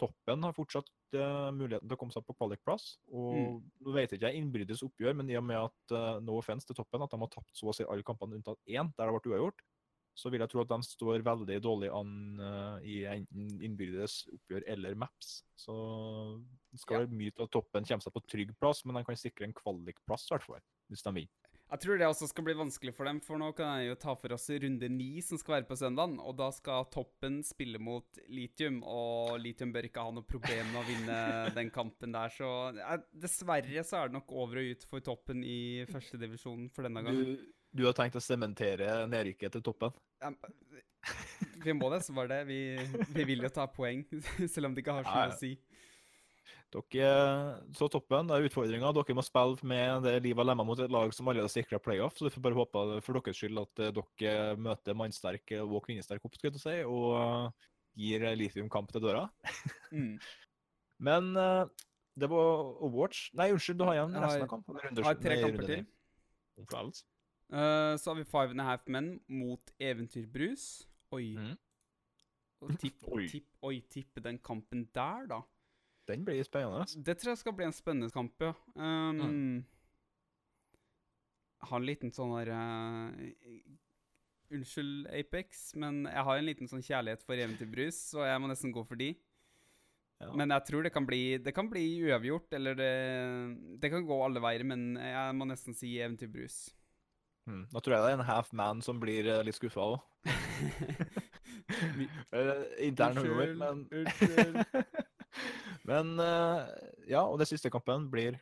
toppen har fortsatt uh, muligheten til å komme seg på kvalikplass. Og Mm. nå vet jeg ikke jeg innbyrdes oppgjør, men i og med at uh, no offense til toppen, at de har tapt så å si alle kampene unntatt én, der det ble uavgjort, så vil jeg tro at de står veldig dårlig an uh, i enten innbyrdes oppgjør eller maps. Så det skal Ja. mye til at toppen kommer seg på trygg plass, men de kan sikre en kvalikplass, i hvert fall. Hvis de vinner. Jeg tror det også skal bli vanskelig for dem, for nå kan jeg jo ta for oss runde ni som skal være på søndag. og da skal toppen spille mot Litium, og Litium bør ikke ha noe problem med å vinne den kampen der, så eh, dessverre så er det nok over og ut for toppen i førstedivisjonen for denne gangen. Du, du har tenkt å sementere nedrykket til toppen? Ja, Vi må det, så var det. Vi, vi vil jo ta poeng, selv om det ikke har så mye å si. Dere, så toppen, det er utfordringa. Dere må spille med det livet og lemma mot et lag som allerede har sikra playoff. Så vi får bare håpe for deres skyld at eh, dere møter mannsterk og kvinnesterk opp, skal jeg si, og gir Lithium kamp til døra. Mm. Men eh, det var Overwatch Nei, unnskyld, du har igjen resten av kampen. Jeg har tre kamper til. Eh, så har vi Five and a Half Men mot Eventyrbrus. Oi. Mm. Tipp, Oi. tipp, oi, tippe den kampen der, da. Den blir spennende. Det tror jeg skal bli en spennende kamp, ja. Um, Mm. Har en liten sånn der uh, Unnskyld, Apex, men jeg har en liten sånn kjærlighet for eventyrbrus, så jeg må nesten gå for de. Ja. Men jeg tror det kan bli Det kan bli uavgjort, eller det Det kan gå alle veier, men jeg må nesten si eventyrbrus. Mm. Da tror jeg det er en half man som blir eh, litt skuffa òg. Intern humor, men Men eh, ja, og det siste kampen blir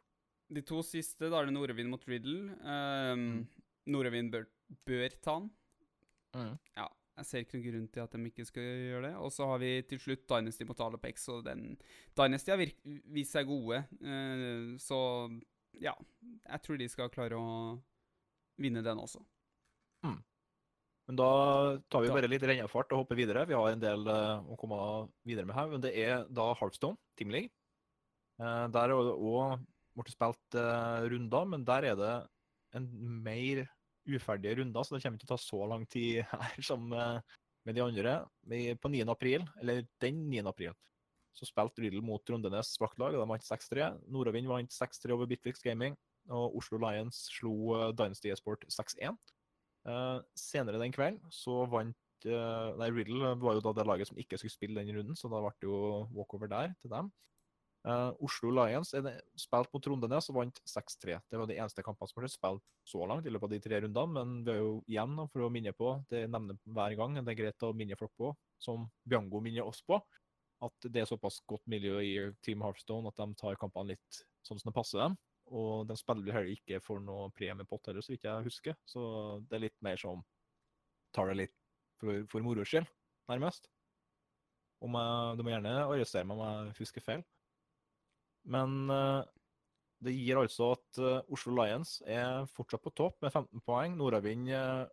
De to siste, da er det Nordavind mot Riddle. Um, Mm. Bør, bør ta den. mm. Ja, jeg ser ikke noen grunn til at de ikke skal gjøre det. Og så har vi til slutt Dynasty mot Alopex, og den Dynasty har vist seg gode. Uh, så ja, jeg tror de skal klare å vinne den også. Men da tar vi bare litt rennefart og hopper videre. Vi har en del eh, å komme videre med her. Men det er da Heartstone, Team League. Eh, der er det òg blitt spilt eh, runder, men der er det en mer uferdige runder, så det kommer ikke til å ta så lang tid her som med de andre. Vi- På 9. april, eller den 9. april, så spilte Riddle mot Rundenes vaktlag, og de vant 6-3. Nordavind vant 6-3 over Bitwix Gaming, og Oslo Lions slo eh, Dynasty Esport 6-1. Uh, senere den kvelden så vant uh, Nei, Riddle var jo da det laget som ikke skulle spille den runden, så da ble det jo walkover der til dem. Uh, Oslo Lions er det, spilt mot Trondenes og vant 6-3. Det var de eneste kampene som ble spilt så langt i løpet av de tre rundene, men vi er jo igjen, for å minne på, det nevner hver gang, det er greit å minne folk på, som Biango minner oss på, at det er såpass godt miljø i Team Hearthstone at de tar kampene litt sånn som det passer dem. Og de spiller vel heller ikke for noe premiepott heller, så vidt jeg husker. Så det er litt mer som tar det litt for, for moro skyld, nærmest. Om jeg, du må gjerne arrestere meg om jeg husker feil. Men eh, det gir altså at eh, Oslo Lions er fortsatt på topp med 15 poeng. Nordavind, uh,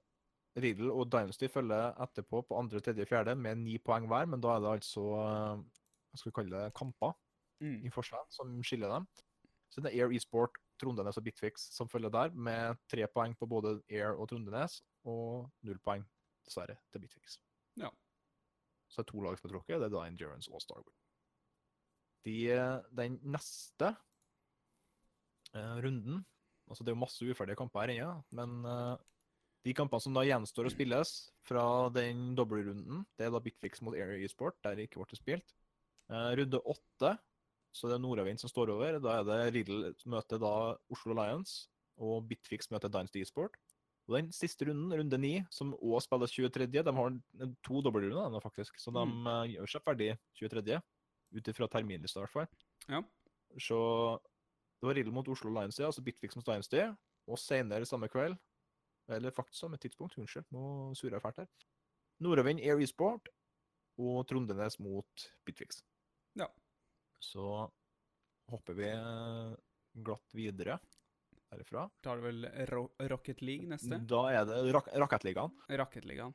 Riddle og Dynasty følger etterpå på andre, tredje, fjerde med ni poeng hver, men da er det altså eh, hva skal vi kalle det, kamper Mm. i forskjell som skiller dem. Så det er Air Esport, Trondenes og Bitfix som følger der, med tre poeng på både Air og Trondenes, og null poeng, dessverre, til Bitfix. Ja. Så det er to lag som er tråkket, det er da Endurance og Starwood. De, den neste uh, runden Altså, det er jo masse uferdige kamper her ennå, men uh, de kampene som da gjenstår å spilles fra den dobbeltrunden, det er da Bitfix mot Air Esport, der det ikke ble spilt. Eh, runde åtte så det er Nordavind som står over. Da er det Riddle møter da Oslo Lions, og Bitfix møter Dynasty Sport. Og den siste runden, runde ni, som òg spilles 23., de har to dobbeltrunder faktisk. Så de Mm. eh, gjør seg ferdig 23., ut ifra terminlista i hvert fall. Ja. Så det var Riddle mot Oslo Lions, ja, altså Bitfix mot Dynasty. Og senere samme kveld, eller faktisk samme tidspunkt, unnskyld, nå surrer jeg fælt her, Nordavind Air Esport og Trondenes mot Bitfix. Så hopper vi eh, glatt videre herifra. Da er det vel Ro Rocket League neste? Da er det rak Rakettligaen. Rakettligaen.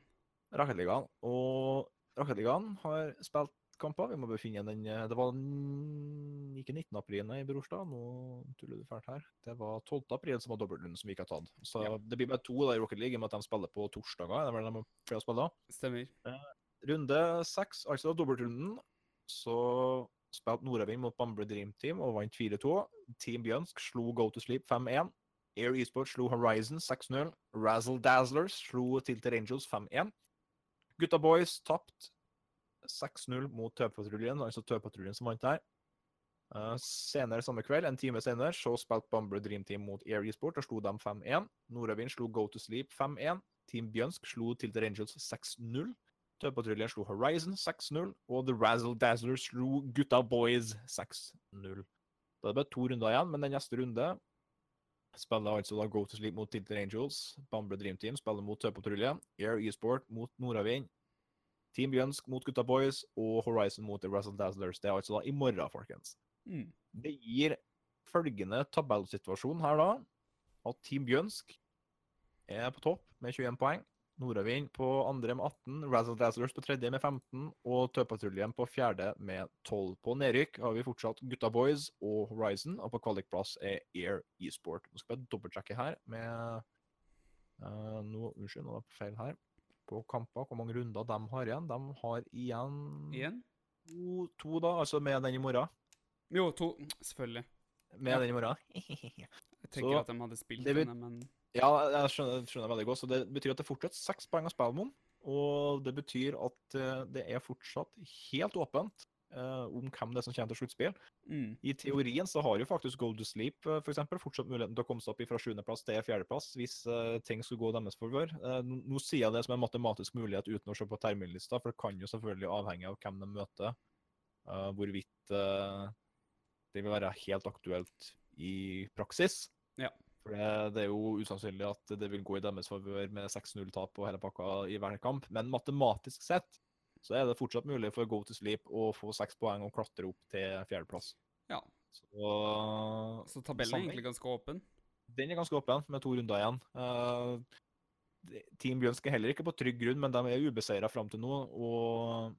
Rakettligaen. Og Rakettligaen har spilt kamper. Vi må befinne igjen den eh, Det var den, ikke 19. april nei, Brorstad, nå tuller du fælt her. Det var 12. april som var dobbeltrunden som vi ikke har tatt. Så Ja. det blir bare to da i Rocket League, i og med at de spiller på torsdager. Det er vel de flere å spille da. Stemmer. Runde seks, altså dobbeltrunden, så spilte Nordavind mot Bamble Dream Team og vant 4-2. Team Bjønsk slo Go to Sleep 5-1. Air Esport slo Horizon 6-0. Razzle Dazzlers slo Tilter Angels 5-1. Gutta Boys tapte 6-0 mot Tøvpatruljen, altså Tøvpatruljen som vant der. Uh, senere samme kveld, en time senere, så spilte Bamble Dream Team mot Air Esport og slo dem 5-1. Nordavind slo Go to Sleep 5-1. Team Bjønsk slo Tilter Angels 6-0. Tøvpatruljen slo Horizon 6-0, og The Razzle Dazzlers slo Gutta Boys 6-0. Da er det bare to runder igjen, men den neste runde spiller altså da Go to Sleep mot Tilted Angels, Bamble Dream Team spiller mot Tøvpatruljen, Air Esport mot Nordavind, Team Bjønsk mot Gutta Boys og Horizon mot The Razzle Dazzlers. Det er altså da i morgen, folkens. Mm. Det gir følgende tabellsituasjon her da, at Team Bjønsk er på topp med 21 poeng. Nordavind på andre med 18, Razzle Dazzlers på tredje med 15, og Tøpatruljen på fjerde med 12. På nedrykk har vi fortsatt Gutta Boys og Horizon, og på kvalikplass er Air Esport. Nå skal jeg dobbeltsjekke her med uh, no, Unnskyld, nå er det feil her. På kamper, hvor mange runder de har igjen. De har igjen Igjen? to, to da, altså med den i morgen. Jo, to. Selvfølgelig. Med Ja. den i morgen. Jeg tenker Så, at de hadde spilt denne, men Ja, jeg skjønner, skjønner veldig godt. Så det betyr at det er fortsatt seks poeng å spille om. Og det betyr at eh, det er fortsatt helt åpent eh, om hvem det er som kommer til sluttspill. mm. I teorien så har jo faktisk Gold to Sleep eh, for eksempel, fortsatt muligheten til å komme seg opp fra sjuendeplass til fjerdeplass hvis eh, ting skulle gå deres forvør. Eh, nå sier jeg det som en matematisk mulighet uten å se på terminlista, for det kan jo selvfølgelig avhenge av hvem de møter. eh, hvorvidt det vil være helt aktuelt i praksis. Ja. For det, det er jo usannsynlig at det vil gå i deres favør med 6-0-tap og hele pakka i hver kamp. Men matematisk sett så er det fortsatt mulig for Go to Sleep å få seks poeng og klatre opp til fjerdeplass. Ja. Så Så tabellen er egentlig ganske åpen. den er ganske åpen, med to runder igjen. Uh, Team Bjønsk er heller ikke på trygg grunn, men de er ubeseira fram til nå. Og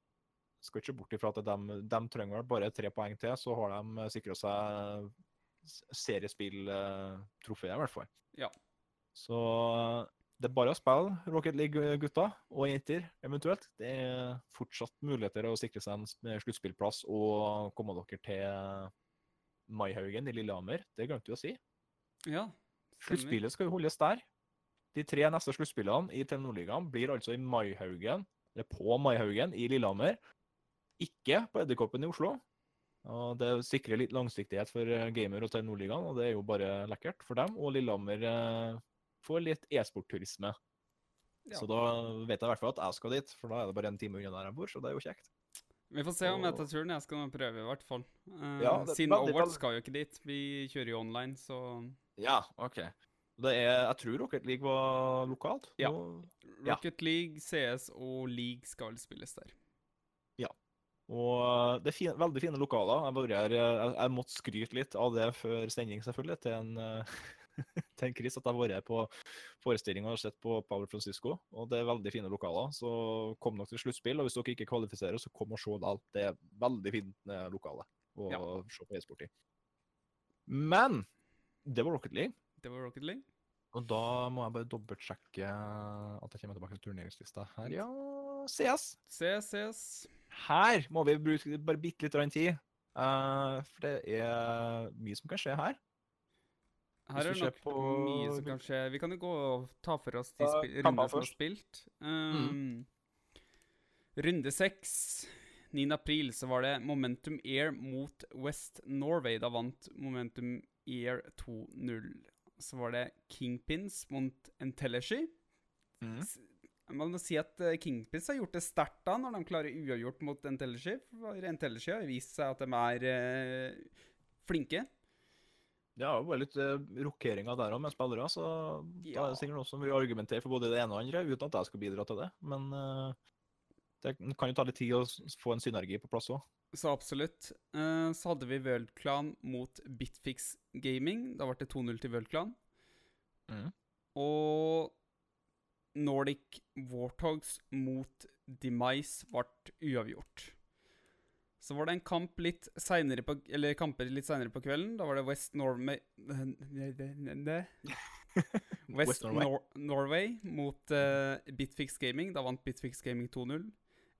skal ikke bort ifra at de, de trenger bare tre poeng til, så har de sikra seg seriespilltrofeet, i hvert fall. Ja. Så det er bare å spille Rocket League-gutta og jenter, eventuelt. Det er fortsatt muligheter å sikre seg en s- sluttspillplass og komme dere til Maihaugen i Lillehammer. Det glemte vi å si. Ja. Sluttspillet skal jo holdes der. De tre neste sluttspillene i Telenor-ligaen blir altså i Maihaugen, eller på Maihaugen i Lillehammer. Ikke på Edderkoppen i Oslo. Og Det sikrer litt langsiktighet for eh, gamer og Telenor-ligaen, og det er jo bare lekkert for dem. Og Lillehammer eh, får litt e-sportturisme. Ja. Så da vet jeg i hvert fall at jeg skal dit, for da er det bare en time unna der jeg bor, så det er jo kjekt. Vi får se om jeg tar turen. Jeg skal nå prøve, i hvert fall. Eh, Ja, det- siden veldig, skal jo ikke dit. Vi kjører jo online, så Ja, OK. Det er, jeg tror Rocket League var lokalt. Ja. og- Ja. Rocket League, CS og League skal spilles der. Og det er fine, veldig fine lokaler. Jeg, bare, er- jeg, jeg måtte skryte litt av det før sending, selvfølgelig, til en, eh, til en Chris. At jeg har vært på forestilling og sett på Power Francisco. Og det er veldig fine lokaler. Så kom nok til sluttspill. Og hvis dere ikke kvalifiserer, så kom og se det. Det er veldig fint eh, lokale å Ja. se på e-sport i. Men det var Rocket League. Det var Rocket League. Og da må jeg bare dobbeltsjekke at jeg kommer tilbake til turneringslista her. Ja, CS. Ses! Ses! Her må vi bruke bare bitte litt tid. Uh, for det er mye som kan skje her. Her er det nok på- mye som kan skje. Vi kan jo gå og ta for oss de rundene som er spilt. Um, Runde seks. 9. april så var det Momentum Air mot West Norway. Da vant Momentum Air 2-0. Så var det Kingpins mot Entellegy. S- Man må si at eh, Kingpins har gjort det sterkt da, når de klarer uavgjort mot Entellegy. For Entellegy har vist seg at de er uh, flinke. Det er jo bare litt uh, rokeringer der òg med spillere, så da er det sikkert noen som vil argumentere for både det ene og det andre, uten at jeg skal bidra til det. Men uh, Det kan jo ta litt tid å få en synergi på plass òg. Så absolutt. Uh, så hadde vi Worldclan mot Bitfix Gaming. Da ble det 2-0 til Worldclan. Mm. Og Nordic Warthogs mot Demise ble uavgjort. Så var det en kamp litt senere på Eller kamper litt seinere på kvelden. Da var det West Norway West. Nor Norway mot uh, Bitfix Gaming. Da vant Bitfix Gaming 2-0.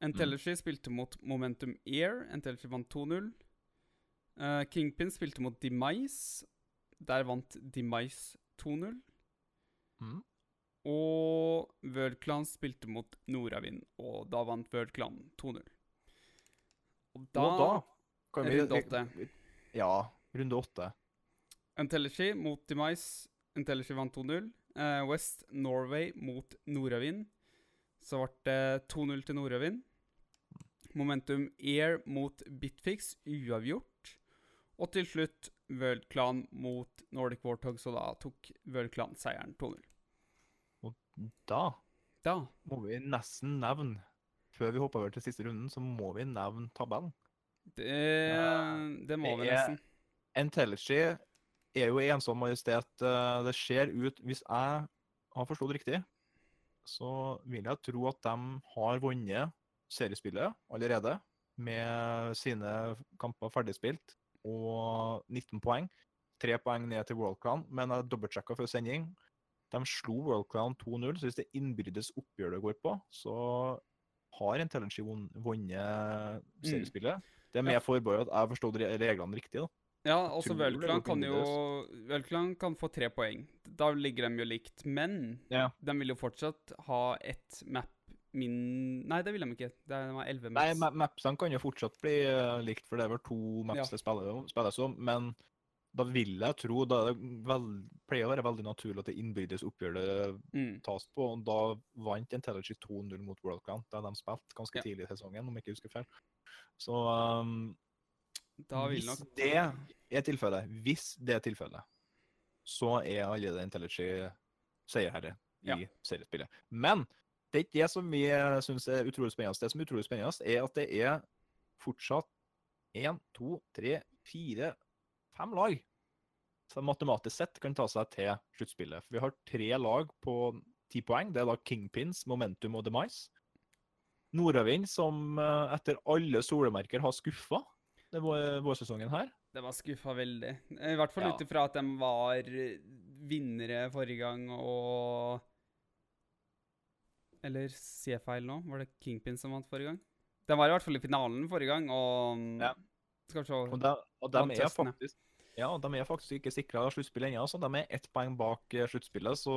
Entellergy spilte mot Momentum Air. Entellergy vant 2-0. Uh, Kingpin spilte mot Demise. Der vant Demise 2-0. Mm. Og Worldclan spilte mot Nordavind, og da vant Worldclan 2-0. Og da, og da kan vi runde åtte. Ja, runde åtte. Entellergy mot Demise. Entellergy vant 2-0. Uh, West Norway mot Nordavind. Så ble det 2-0 til Nordavind. Momentum Air mot Bitfix, uavgjort. Og til slutt Worldclan mot Nordic Warthog, så da tok Worldclan seieren 2-0. Da Da må vi nesten nevne, før vi hopper over til siste runden, så må vi nevne tabellen. Det, det må vi er- nesten. Intelligy er jo ensom majestet. eh, Det ser ut Hvis jeg har forstått riktig, så vil jeg tro at de har vunnet seriespillet allerede, med sine kamper ferdigspilt, og 19 poeng. Tre poeng ned til Worldclan, men jeg dobbeltsjekka før sending. De slo Worldclan 2-0, så hvis det er innbyrdes oppgjør det går på, så har Intelligy vunnet seriespillet. Det er med Ja. forbehold at jeg har forstått reglene riktig. da. Ja, altså det kan jo Worldclan kan få tre poeng. Da ligger de jo likt. Men Ja. de vil jo fortsatt ha ett map min Nei, det vil de ikke. Det er, de har elleve Nei, maps. ma- mapsene kan jo fortsatt bli eh, likt, for det er vel to maps Ja. det spilles om. Men da vil jeg tro Da det vel, pleier å være veldig naturlig at det innbyrdes oppgjør det Mm. tas på. og Da vant Intelligy 2-0 mot Worldclan. Det har de spilt ganske Ja. tidlig i sesongen, om jeg ikke husker feil. Så um, hvis nok det er tilfellet, hvis det er tilfellet, så er allerede Intelligy seierherre i Ja. seriespillet. Men det er ikke det som vi syns er utrolig spennende. Det som er utrolig spennende, er at det er fortsatt én, to, tre, fire, fem lag som matematisk sett kan ta seg til sluttspillet. Vi har tre lag på ti poeng. Det er da Kingpins, Momentum og Demise. Nordavind, som eh, etter alle solemerker har skuffa vårsesongen her. Det var skuffa veldig. I hvert fall Ja. ut ifra at de var vinnere forrige gang og Eller sier jeg feil nå? Var det Kingpin som vant forrige gang? De var i hvert fall i finalen forrige gang, og Ja. Skal vi se Og de, og de er faktisk ja, de er faktisk ikke sikra sluttspill ennå. De er ett poeng bak eh, sluttspillet. Så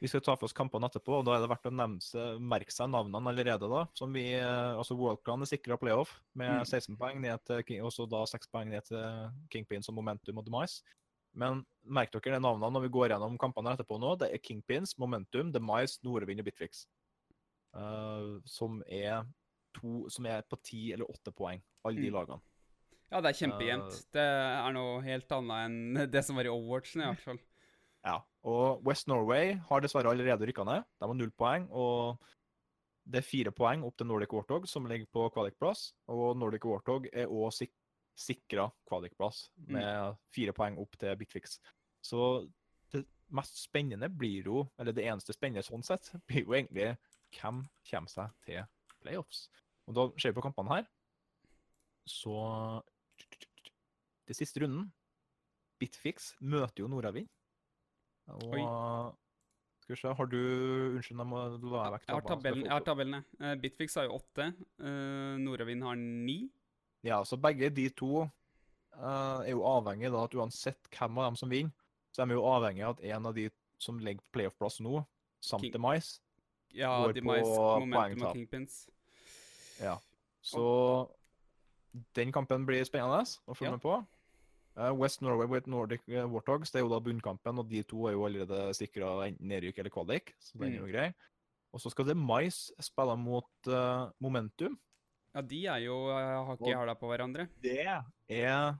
vi skal ta for oss kampene etterpå. og Da er det verdt å seg, merke seg navnene allerede. da, som vi, eh, altså Worldclan er sikra playoff med Mm. 16 poeng ned til King, og så da 6 poeng ned til Kingpins og Momentum og Demise. Men merk dere de navnene når vi går gjennom kampene etterpå nå. Det er Kingpins, Momentum, Demise, Nordvind og Bitfix. Uh, som er to som er på ti eller åtte poeng, alle de Mm. lagene. Ja, det er kjempejevnt. Det er noe helt annet enn det som var i Overwatchen, i hvert fall. Ja, og West Norway har dessverre allerede rykka ned. De har null poeng, og det er fire poeng opp til Nordic Warthog, som ligger på kvalikplass. Og Nordic Warthog er òg sik sikra kvalikplass, med fire poeng opp til Bitfix. Så det mest spennende blir jo, eller det eneste spennende sånn sett, blir jo egentlig hvem kommer seg til playoffs. Og da ser vi på kampene her, så Det siste runden Bitfix møter jo Nordavind. Og Oi. Skal vi se, har du Unnskyld, jeg må la jeg vekk tabellen, jeg har tabellene. Eh, Bitfix har jo åtte. Uh, Nordavind har ni. Ja, så begge de to uh, er jo avhengig da at uansett hvem av dem som vinner, så er vi jo avhengig av at en av de som ligger på playoff-plass nå, samt King- Demise, Ja, Går Demise, på poengtap. Ja. Så den kampen blir spennende å følge Ja. med på. Eh, West Norway with Nordic eh, Warthogs det er jo da bunnkampen, og de to er jo allerede sikra enten nedrykk eller kvalik, så den er jo grei. Og så skal det Mais spille mot uh, Momentum. Ja, de er jo uh, hakk i hæla på hverandre. Det er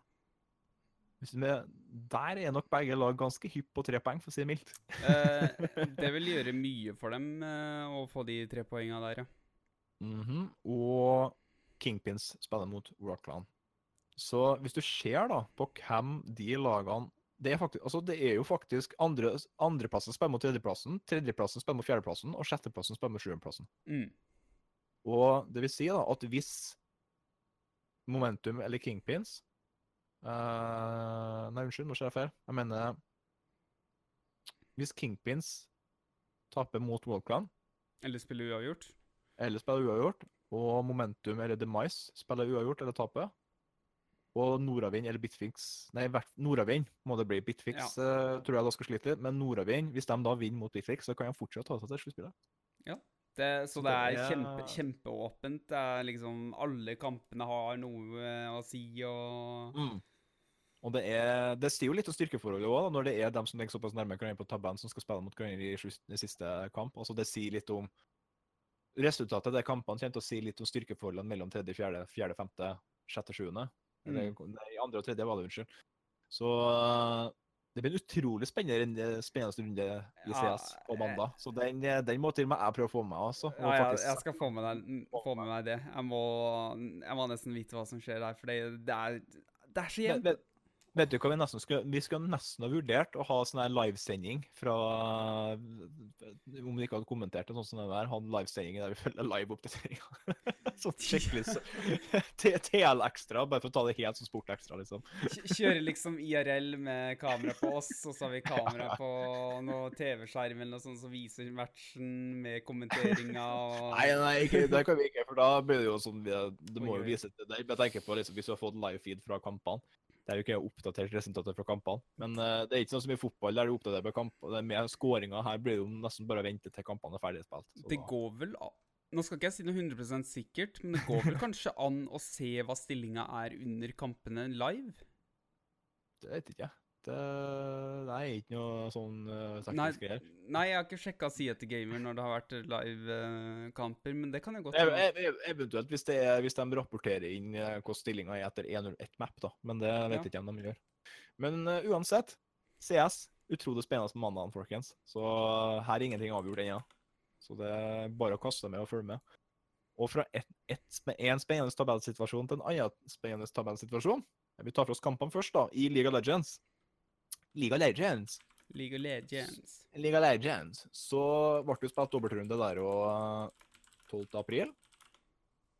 Der er nok begge lag ganske hypp på tre poeng, for å si det mildt. uh, det vil gjøre mye for dem uh, å få de tre poengene der, ja. Mhm, Og Kingpins spiller mot Rockland. Så hvis du ser da på hvem de lagene det er, faktisk, altså det er jo faktisk andre, andreplassen spiller mot tredjeplassen, tredjeplassen spiller mot fjerdeplassen, og sjetteplassen spiller mot sjuendeplassen. Mm. Og det vil si da at hvis Momentum eller Kingpins uh, Nei, unnskyld, nå ser jeg feil. Jeg mener Hvis Kingpins taper mot Worldclan, Eller spiller uavgjort. Eller spiller uavgjort, og Momentum eller Demise spiller uavgjort eller taper, og Nordavind eller Bitfix Nei, Nordavind må det bli. Bitfix eh, tror jeg da skal slite litt, men Nordavind, hvis de da vinner mot Bitfix, så kan de fortsatt ta seg til sluttspillet. Det, så Så det er kjempe, kjempeåpent. Det er liksom Alle kampene har noe eh, å si, og Mm. Og det, er, det sier jo litt om styrkeforholdet òg, når det er dem som ligger såpass nærme hverandre på tabellen, som skal spille mot hverandre i siste kamp. Altså Det sier litt om Resultatet av de kampene kommer til å si litt om styrkeforholdene mellom tredje, fjerde, fjerde, femte, sjette, sjuende. Eller, nei, andre og tredje var det, unnskyld. Så det blir en utrolig spennende, spennende runde i Ja, CS på mandag. Så den, eh, den må til og med jeg prøve å få med meg. Altså. ja, Ja, jeg, skal få med, deg, få med meg det. Jeg må, jeg må nesten vite hva som skjer der, for det, det, er, det er så jevnt. Vet, du hva vi nesten skulle Vi skulle nesten ha vurdert å ha sånn her livesending fra Om vi ikke hadde kommentert det sånn som det der, ha en livesending der vi følger live-oppdateringer. sånn skikkelig TL ekstra, bare for å ta det helt som sport ekstra, liksom. Kjøre liksom IRL med kamera på oss, og så har vi kamera på noe TV-skjerm eller noe sånt som viser matchen med kommenteringa og Nei, nei, ikke, det kan vi ikke, for da blir det jo sånn Det må jo vise til deg. Jeg tenker på liksom, hvis du har fått live feed fra kampene. Det er jo ikke oppdatert resultater fra kampene. Men uh, det er ikke sånn som i fotball, der du oppdaterer på kamp. og det Med skåringa her blir det jo nesten bare å vente til kampene er ferdig spilt. Så Det går vel an, Nå skal ikke jeg si noe 100 sikkert, men det går vel kanskje an å se hva stillinga er under kampene live? Det vet ikke jeg. Det, det er ikke noe sånn uh, Nei, teknisk greier. nei, jeg har ikke sjekka sida til Gamer når det har vært live-kamper, men det kan jeg godt ev- Eventuelt hvis, det er, hvis de rapporterer inn uh, hvordan stillinga er etter 1-0-1 map, da. Men det vet Ja. ikke jeg om de gjør. Men uh, uansett, CS. Utrolig spennende på mandagen, folkens. Så uh, her er ingenting avgjort ennå. Så det er bare å kaste med og følge med. Og fra én en spennende tabellsituasjon til en annen spennende tabellsituasjon. Vi tar for oss kampene først, da, i League of Legends. League of Legends. League of Legends. League of Legends. Så ble det spilt dobbeltrunde der og 12. april.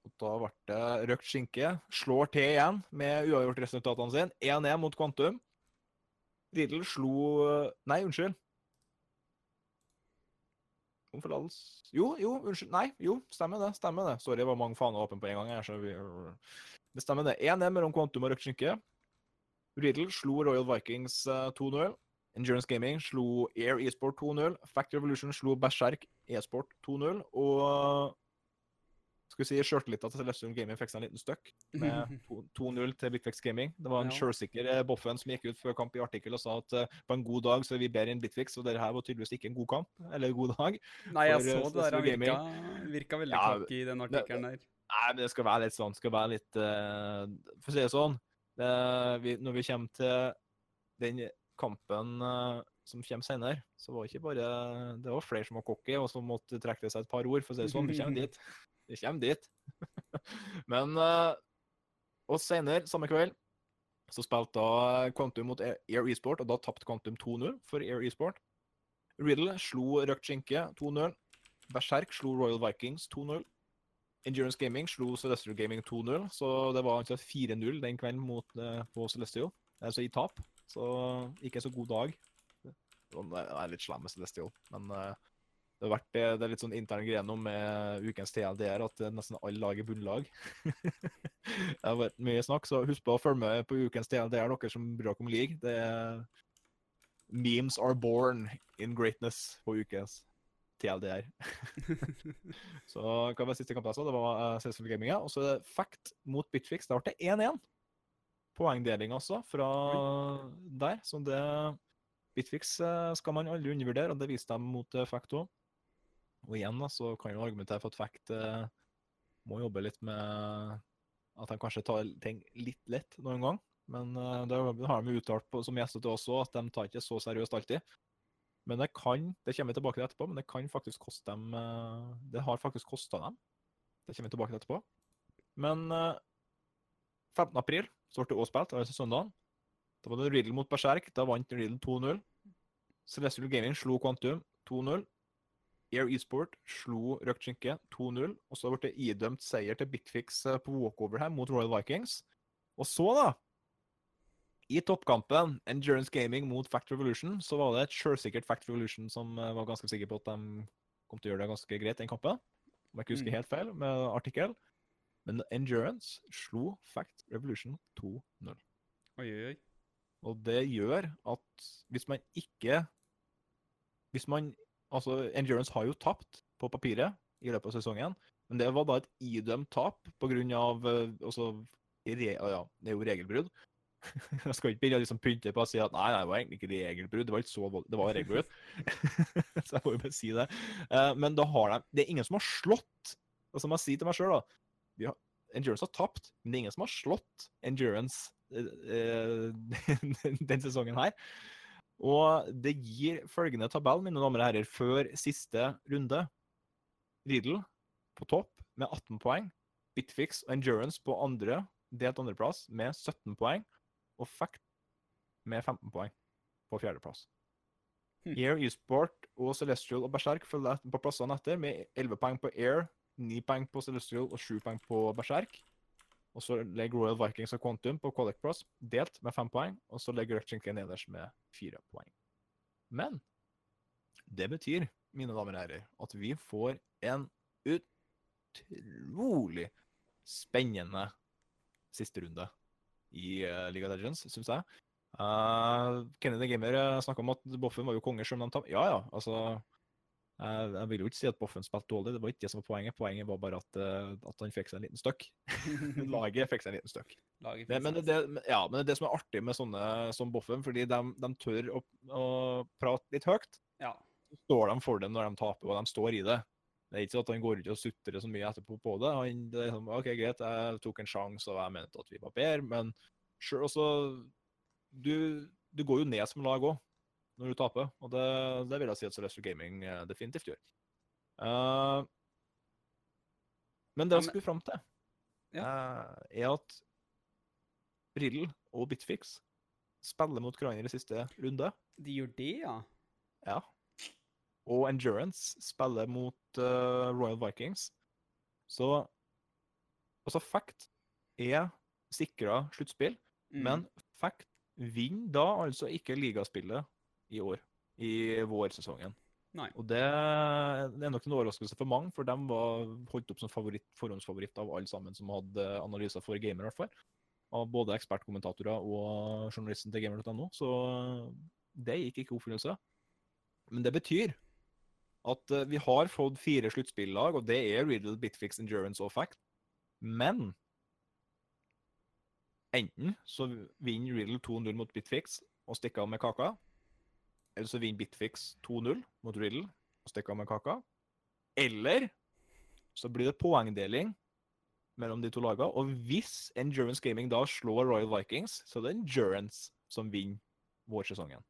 Og da ble det røkt skinke. Slår til igjen med uavgjort-resultatene sine. 1-1 mot Quantum. Riddle slo Nei, unnskyld. Om forlatelse Jo, jo, unnskyld. Nei, jo, stemmer det. Stemmer det. Sorry, det var mange faner åpne på en gang. her, så vi... Det stemmer det. 1-1 mellom Quantum og røkt skinke. Riddle slo Royal Vikings eh, 2-0. Endurance Gaming slo Air Esport 2-0. Fact Revolution slo Berserk Esport 2-0. Og skal vi si sjøltillita til Celestial Gaming fikk seg en liten støkk med 2-0 til Bitfix Gaming. Det var en Ja. sjølsikker eh, Boffen som gikk ut før kamp i artikkel og sa at eh, på en god dag så er vi bedre enn Bitfix, og dette her var tydeligvis ikke en god kamp, eller en god dag. Nei, jeg eh, så det der. Han virka, virka veldig Ja, cocky i den artikkelen der. Nei, men det skal være litt sånn, skal være litt uh, For å si det sånn, vi, når vi kommer til den kampen eh, som kommer senere, så var det ikke bare Det var flere som var cocky, og som måtte trekke til seg et par ord, for å si det sånn. Vi kommer dit. Vi kommer dit. men eh, Og senere, samme kveld, så spilte da Quantum mot Air Esport, og da tapte Quantum 2-0 for Air Esport. Riddle slo Røkt Skinke 2-0. Berserk slo Royal Vikings 2-0. Endurance Gaming slo Celestial Gaming 2-0, så det var altså 4-0 den kvelden mot, eh, på Celestial. Altså i tap. Så ikke en så god dag. Det er litt slem med Celestial, men eh, det har vært det, det er litt sånn intern greie nå med ukens TLDR at eh, nesten alle lag er bunnlag. det har vært mye snakk, så husk på å følge med på ukens TLDR, dere som bryr dere om league. Det er Memes are born in greatness på ukens TLDR. så hva var siste kamp jeg så? Det var uh, Celestial Gaming. Og så Fact mot Bitfix. Da ble det 1-1. Poengdeling, altså, fra der. Så det Bitfix eh, skal man aldri undervurdere, og det viste de mot eh, Fact òg. Og igjen da, så kan jo argumentere for at Fact eh, må jobbe litt med at de kanskje tar ting litt lett noen gang. Men uh, det har de uttalt på, som gjester til oss òg, at de tar ikke så seriøst alltid. Men det kan, det kommer vi tilbake til etterpå, men det kan faktisk koste dem eh, Det har faktisk kosta dem Det kommer vi tilbake til etterpå. Men eh, 15. april så ble det også spilt, altså søndagen. Da var det Riddle mot Berserk. Da vant Riddle 2-0. Celestial Gaming slo Quantum 2-0. Air Esport slo Røkt Skinke 2-0. Og så ble det idømt seier til Bitfix eh, på walkover her mot Royal Vikings. Og så, da I toppkampen, Endurance Gaming mot Fact Revolution, så var det et sjølsikkert Fact Revolution som eh, var ganske sikker på at de kom til å gjøre det ganske greit den kampen. Om jeg ikke husker Mm. helt feil med artikkel. Men Endurance slo Fact Revolution 2-0. Oi, oi, oi. Og det gjør at hvis man ikke Hvis man Altså, Endurance har jo tapt på papiret i løpet av sesongen, men det var da et idømt tap av eh, altså, re, ja, det er jo regelbrudd. Jeg skal ikke begynne å liksom pynte på og si at nei, nei, det var egentlig ikke regelbrudd, det var ikke så det var regelbrudd. så jeg får jo bare si det. Uh, men da har de Det er ingen som har slått. Og som jeg sier til meg sjøl, da vi har, Endurance har tapt, men det er ingen som har slått Endurance eh, den sesongen her. Og det gir følgende tabell, mine damer og herrer, før siste runde. Riddle på topp med 18 poeng. Bitfix og Endurance på andre, delt andreplass med 17 poeng. Og fikk med 15 poeng på fjerdeplass. Hmm. Air, Esport og Celestial og Berserk følger på plassene etter med 11 poeng på Air, 9 poeng på Celestial og 7 poeng på Berserk. Og så legger Royal Vikings og Quantum på Plus delt med 5 poeng. Og så legger Rutchinke nederst med 4 poeng. Men det betyr, mine damer og herrer, at vi får en utrolig spennende siste runde i uh, League of Legends, syns jeg. Uh, Kennedy Gamer uh, snakka om at Boffen var jo konge selv om de tapte. Ja, ja, altså jeg, jeg vil jo ikke si at Boffen spilte dårlig, det var ikke det som var poenget. Poenget var bare at, uh, at han fikk seg en liten støkk. Laget fikk seg en liten støkk. Det, men, det, det, ja, men det er det som er artig med sånne som Boffen, fordi de, de tør å, å prate litt høyt. Ja. Så står de for det når de taper, og de står i det. Det er ikke sånn at han går ut og sutrer så mye etterpå på det. Han, det er sånn, OK, greit, jeg tok en sjanse, og jeg mente at vi var bedre, men sjøl også du, du går jo ned som lag òg når du taper, og det, det vil jeg si at Celestial Gaming eh, definitivt gjør. Uh, men det jeg skulle fram til, eh, er at Riddle og Bitfix spiller mot hverandre i siste runde. De gjør det, ja? Ja. Og Endurance spiller mot uh, Royal Vikings. Så Altså, Fact er sikra sluttspill, Mm. men Fact vinner da altså ikke ligaspillet i år. I vårsesongen. Nei. Og det, det er nok en overraskelse for mange, for de var holdt opp som favoritt, forhåndsfavoritt av alle sammen som hadde analyser for gamer, i hvert fall. Av både ekspertkommentatorer og journalisten til gamer.no. Så det gikk ikke oppfyllelse. Men det betyr at eh, vi har fått fire sluttspillag, og det er Riddle, Bitfix, Endurance og Fact. Men enten så vinner Riddle 2-0 mot Bitfix og stikker av med kaka. Eller så vinner Bitfix 2-0 mot Riddle og stikker av med kaka. Eller så blir det poengdeling mellom de to lagene. Og hvis Endurance Gaming da slår Royal Vikings, så er det Endurance som vinner vårsesongen.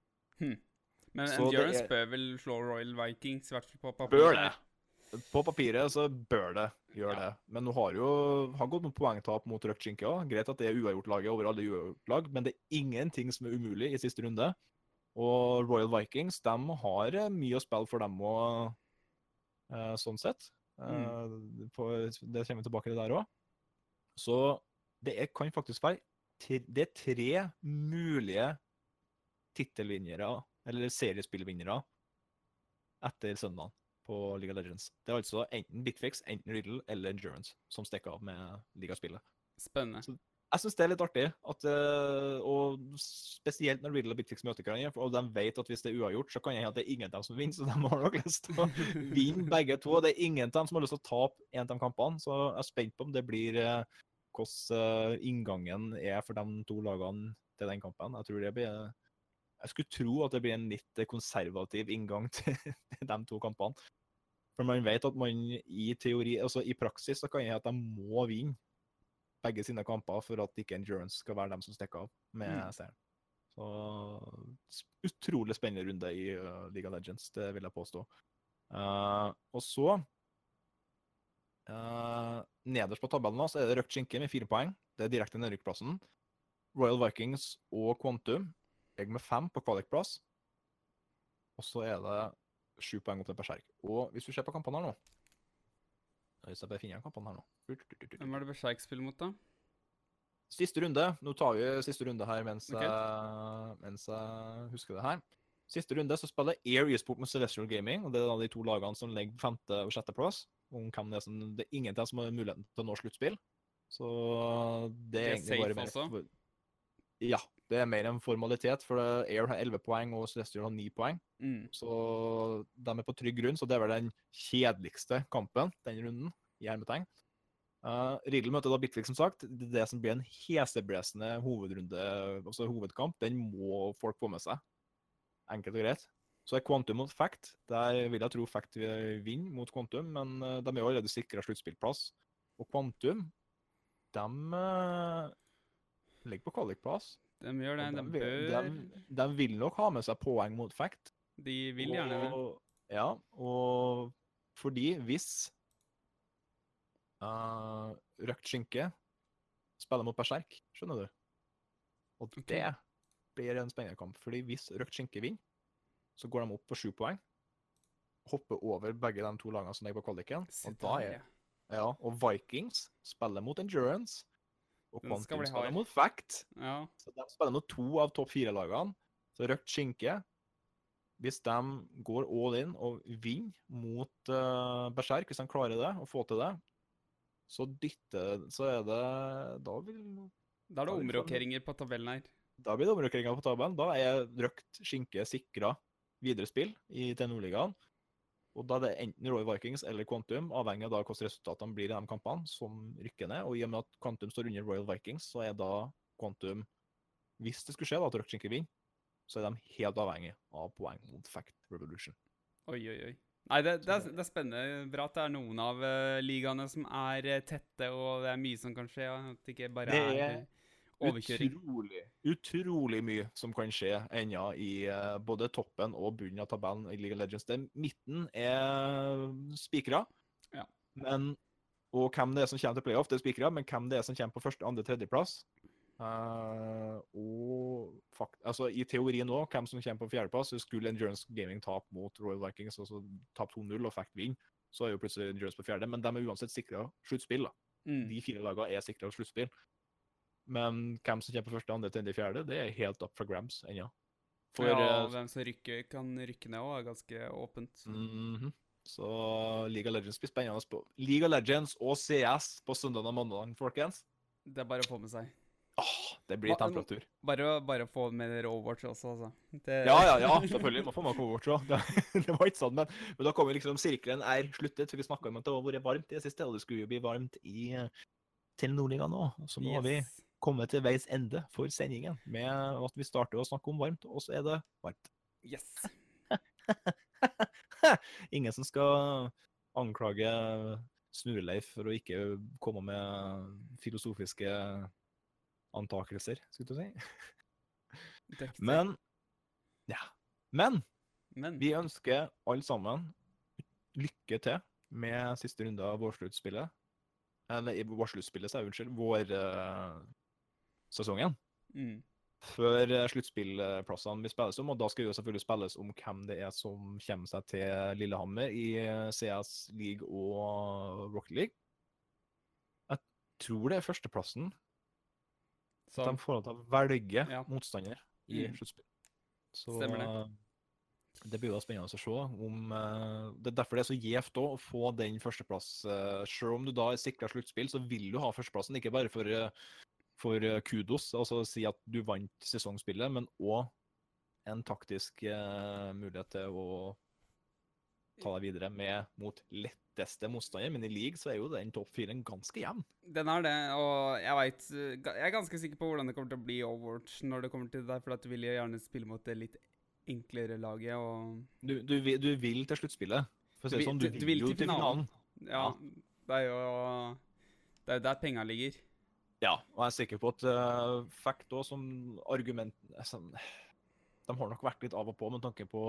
Men så Endurance er- bør vel slå Royal Vikings, i hvert fall på papiret? Bør det. På papiret så bør det gjøre Ja. det. Men nå har jo har gått noen poengtap mot Rødt Skinke òg. Greit at det er uavgjort-laget over alle uavgjort-lag, men det er ingenting som er umulig i siste runde. Og Royal Vikings de har eh, mye å spille for dem òg, sånn sett. Mm. på, det kommer vi tilbake til der òg. Så det er, kan faktisk være Det er tre mulige tittelvinnere, eller seriespillvinnere, etter søndagen på League of Legends. Det er altså enten Bitfix, enten Riddle eller Endurance som stikker av med ligaspillet. Spennende. Jeg syns det er litt artig, at, eh, og spesielt når Riddle og Bitfix møter hverandre. Og de vet at hvis det er uavgjort, så kan jeg hende at det er ingen av dem som vinner, så de har nok lyst til å vinne begge to. Det er ingen av dem som har lyst til å tape en av de kampene, så jeg er spent på om det blir eh, hvordan eh, inngangen er for de to lagene til den kampen. Jeg tror det blir Jeg skulle tro at det blir en litt konservativ inngang til de to kampene. For man vet at man i teori, altså i praksis, så kan jeg at de må vinne begge sine kamper for at ikke Endurance skal være dem som stikker av med Mm. seieren. Så utrolig spennende runde i uh, League of Legends, det vil jeg påstå. Uh, og så uh, nederst på tabellen nå så er det røkt skinke med fire poeng. Det er direkte nedrykkplassen. Royal Vikings og Quantum ligger med fem på kvalikplass. Og så er det sju poeng opp til Berserk. Og hvis du ser på kampene her nå Hvis jeg bare finner kampene her nå Hvem er det Berserk spiller mot, da? Siste runde. Nå tar vi siste runde her mens, okay. jeg, mens jeg husker det her. Siste runde så spiller Air Esport med Celestial Gaming. og Det er da de to lagene som ligger femte og sjetteplass. Om hvem det, er som, det er ingen som har muligheten til å nå sluttspill. Så det Det er egentlig bare mer Ja, det er mer en formalitet, for Air har 11 poeng og Celestial har 9 poeng. Mm. Så de er på trygg grunn, så det er vel den kjedeligste kampen den runden, i hermetegn. Uh, Riddle møter da Bitlik, som sagt. Det det som blir en heseblesende hovedrunde, altså hovedkamp. Den må folk få med seg. Enkelt og greit. Så er Quantum mot Fact. Der vil jeg tro Fact vinner mot Quantum, men eh, de er jo allerede sikra sluttspillplass. Og Quantum, de eh, ligger på kvalikplass. De gjør det. De de, bør de, de vil nok ha med seg poeng mot Fact. De vil gjerne det. Ja, og fordi hvis uh, røkt skinke spiller mot berserk, skjønner du? Og okay. det blir en spennende kamp, fordi hvis røkt skinke vinner, så går de opp på sju poeng. Hopper over begge de to lagene som ligger på kvaliken. Og, da er, ja. ja, og Vikings spiller mot Endurance. Og Den skal Quantum bli spiller mot Fact. ja. Så de spiller nå to av topp fire-lagene. Så røkt skinke Hvis de går all in og vinner mot uh, Berserk, hvis de klarer det, og får til det, så dytter Så er det Da, vil, Da er det omrokeringer på tabellen her. da blir det omrokeringer på tabellen. Da er røkt skinke sikra videre spill i til Nordligaen. Og da er det enten Roy Vikings eller Quantum, avhengig av da hvordan resultatene blir i de kampene, som rykker ned. Og i og med at Quantum står under Royal Vikings, så er da Quantum Hvis det skulle skje da at røkt skinke vinner, så er de helt avhengig av poeng mot Fact Revolution. Oi, oi, oi. Nei, det, det, er, det er spennende. Bra at det er noen av uh, ligaene som er eh, tette, og det er mye som kan skje. At det ikke bare Det er er eh, overkjøring. Utrolig, utrolig mye som kan skje ennå i eh, både toppen og bunnen av tabellen i League of Legends. Den midten er spikra. Ja. Men, og hvem det er som kommer til playoff, det er spikra, men hvem det er som kommer på første, andre, tredjeplass uh, Og fakt, altså, i teorien òg, hvem som kommer på fjerdeplass, skulle Endurance Gaming tape mot Royal Vikings, altså tape 2-0 og Fact vinne. Så er jo plutselig Endurance på fjerde, men de er uansett sikra sluttspill. Mm. De fire lagene er sikra sluttspill. Men hvem som kommer på første, andre, tredje, fjerde, det er helt up for grabs ennå. For ja, eh, og hvem som rykker, kan rykke ned òg, er ganske åpent. mhm. Så League of Legends blir spennende. på League of Legends og CS på søndag og mandag, folkens. Det er bare å få med seg. Åh, det blir temperatur. Bare, bare få med dere Overwatch også, altså. Det, Ja, ja, ja, selvfølgelig. Man får med Overwatch òg. Det, det var ikke sånn, men, men da kommer liksom sirkelen er sluttet. For vi snakka om at det har vært varmt i det siste, og det skulle jo bli varmt i eh, til Nordligaen nå. Så nå har vi Yes. Kommet til veis ende for sendingen med at vi starter å snakke om varmt, og så er det varmt. Yes. Ingen som skal anklage Snurleif for å ikke komme med filosofiske antakelser, skulle du si. Men ja. Men Men vi ønsker alle sammen lykke til med siste runde av vårsluttspillet. Eller i vårsluttspillet, sa jeg, unnskyld. Vårsesongen. mm. før eh, sluttspillplassene vil spilles om, og da skal det jo selvfølgelig spilles om hvem det er som kommer seg til Lillehammer i eh, CS League og Rocket League. Jeg tror det er førsteplassen. Så De får lov til å velge Ja. motstander i Mm. sluttspill. Så Stemmer det. eh, det blir jo spennende å se om eh, Det er derfor det er så gjevt å få den førsteplass. Uh, Selv om du da er sikra sluttspill, så vil du ha førsteplassen. Ikke bare for, eh, for eh, kudos, altså si at du vant sesongspillet, men òg en taktisk eh, mulighet til å ta deg videre med mot letteste motstander. Men i league så er jo den topp firen ganske jevn. Den er det, og jeg veit Jeg er ganske sikker på hvordan det kommer til å bli Overwatch når det kommer til det der, for at du vil jo gjerne spille mot det litt enklere laget, og Du, du, vil- du vil til sluttspillet. For å si det sånn, du vil, du vil jo til finalen. finalen. Ja, det er jo Det er jo der penga ligger. Ja, og jeg er sikker på at uh, Fact òg som argument sånn, de har nok vært litt av og på med tanke på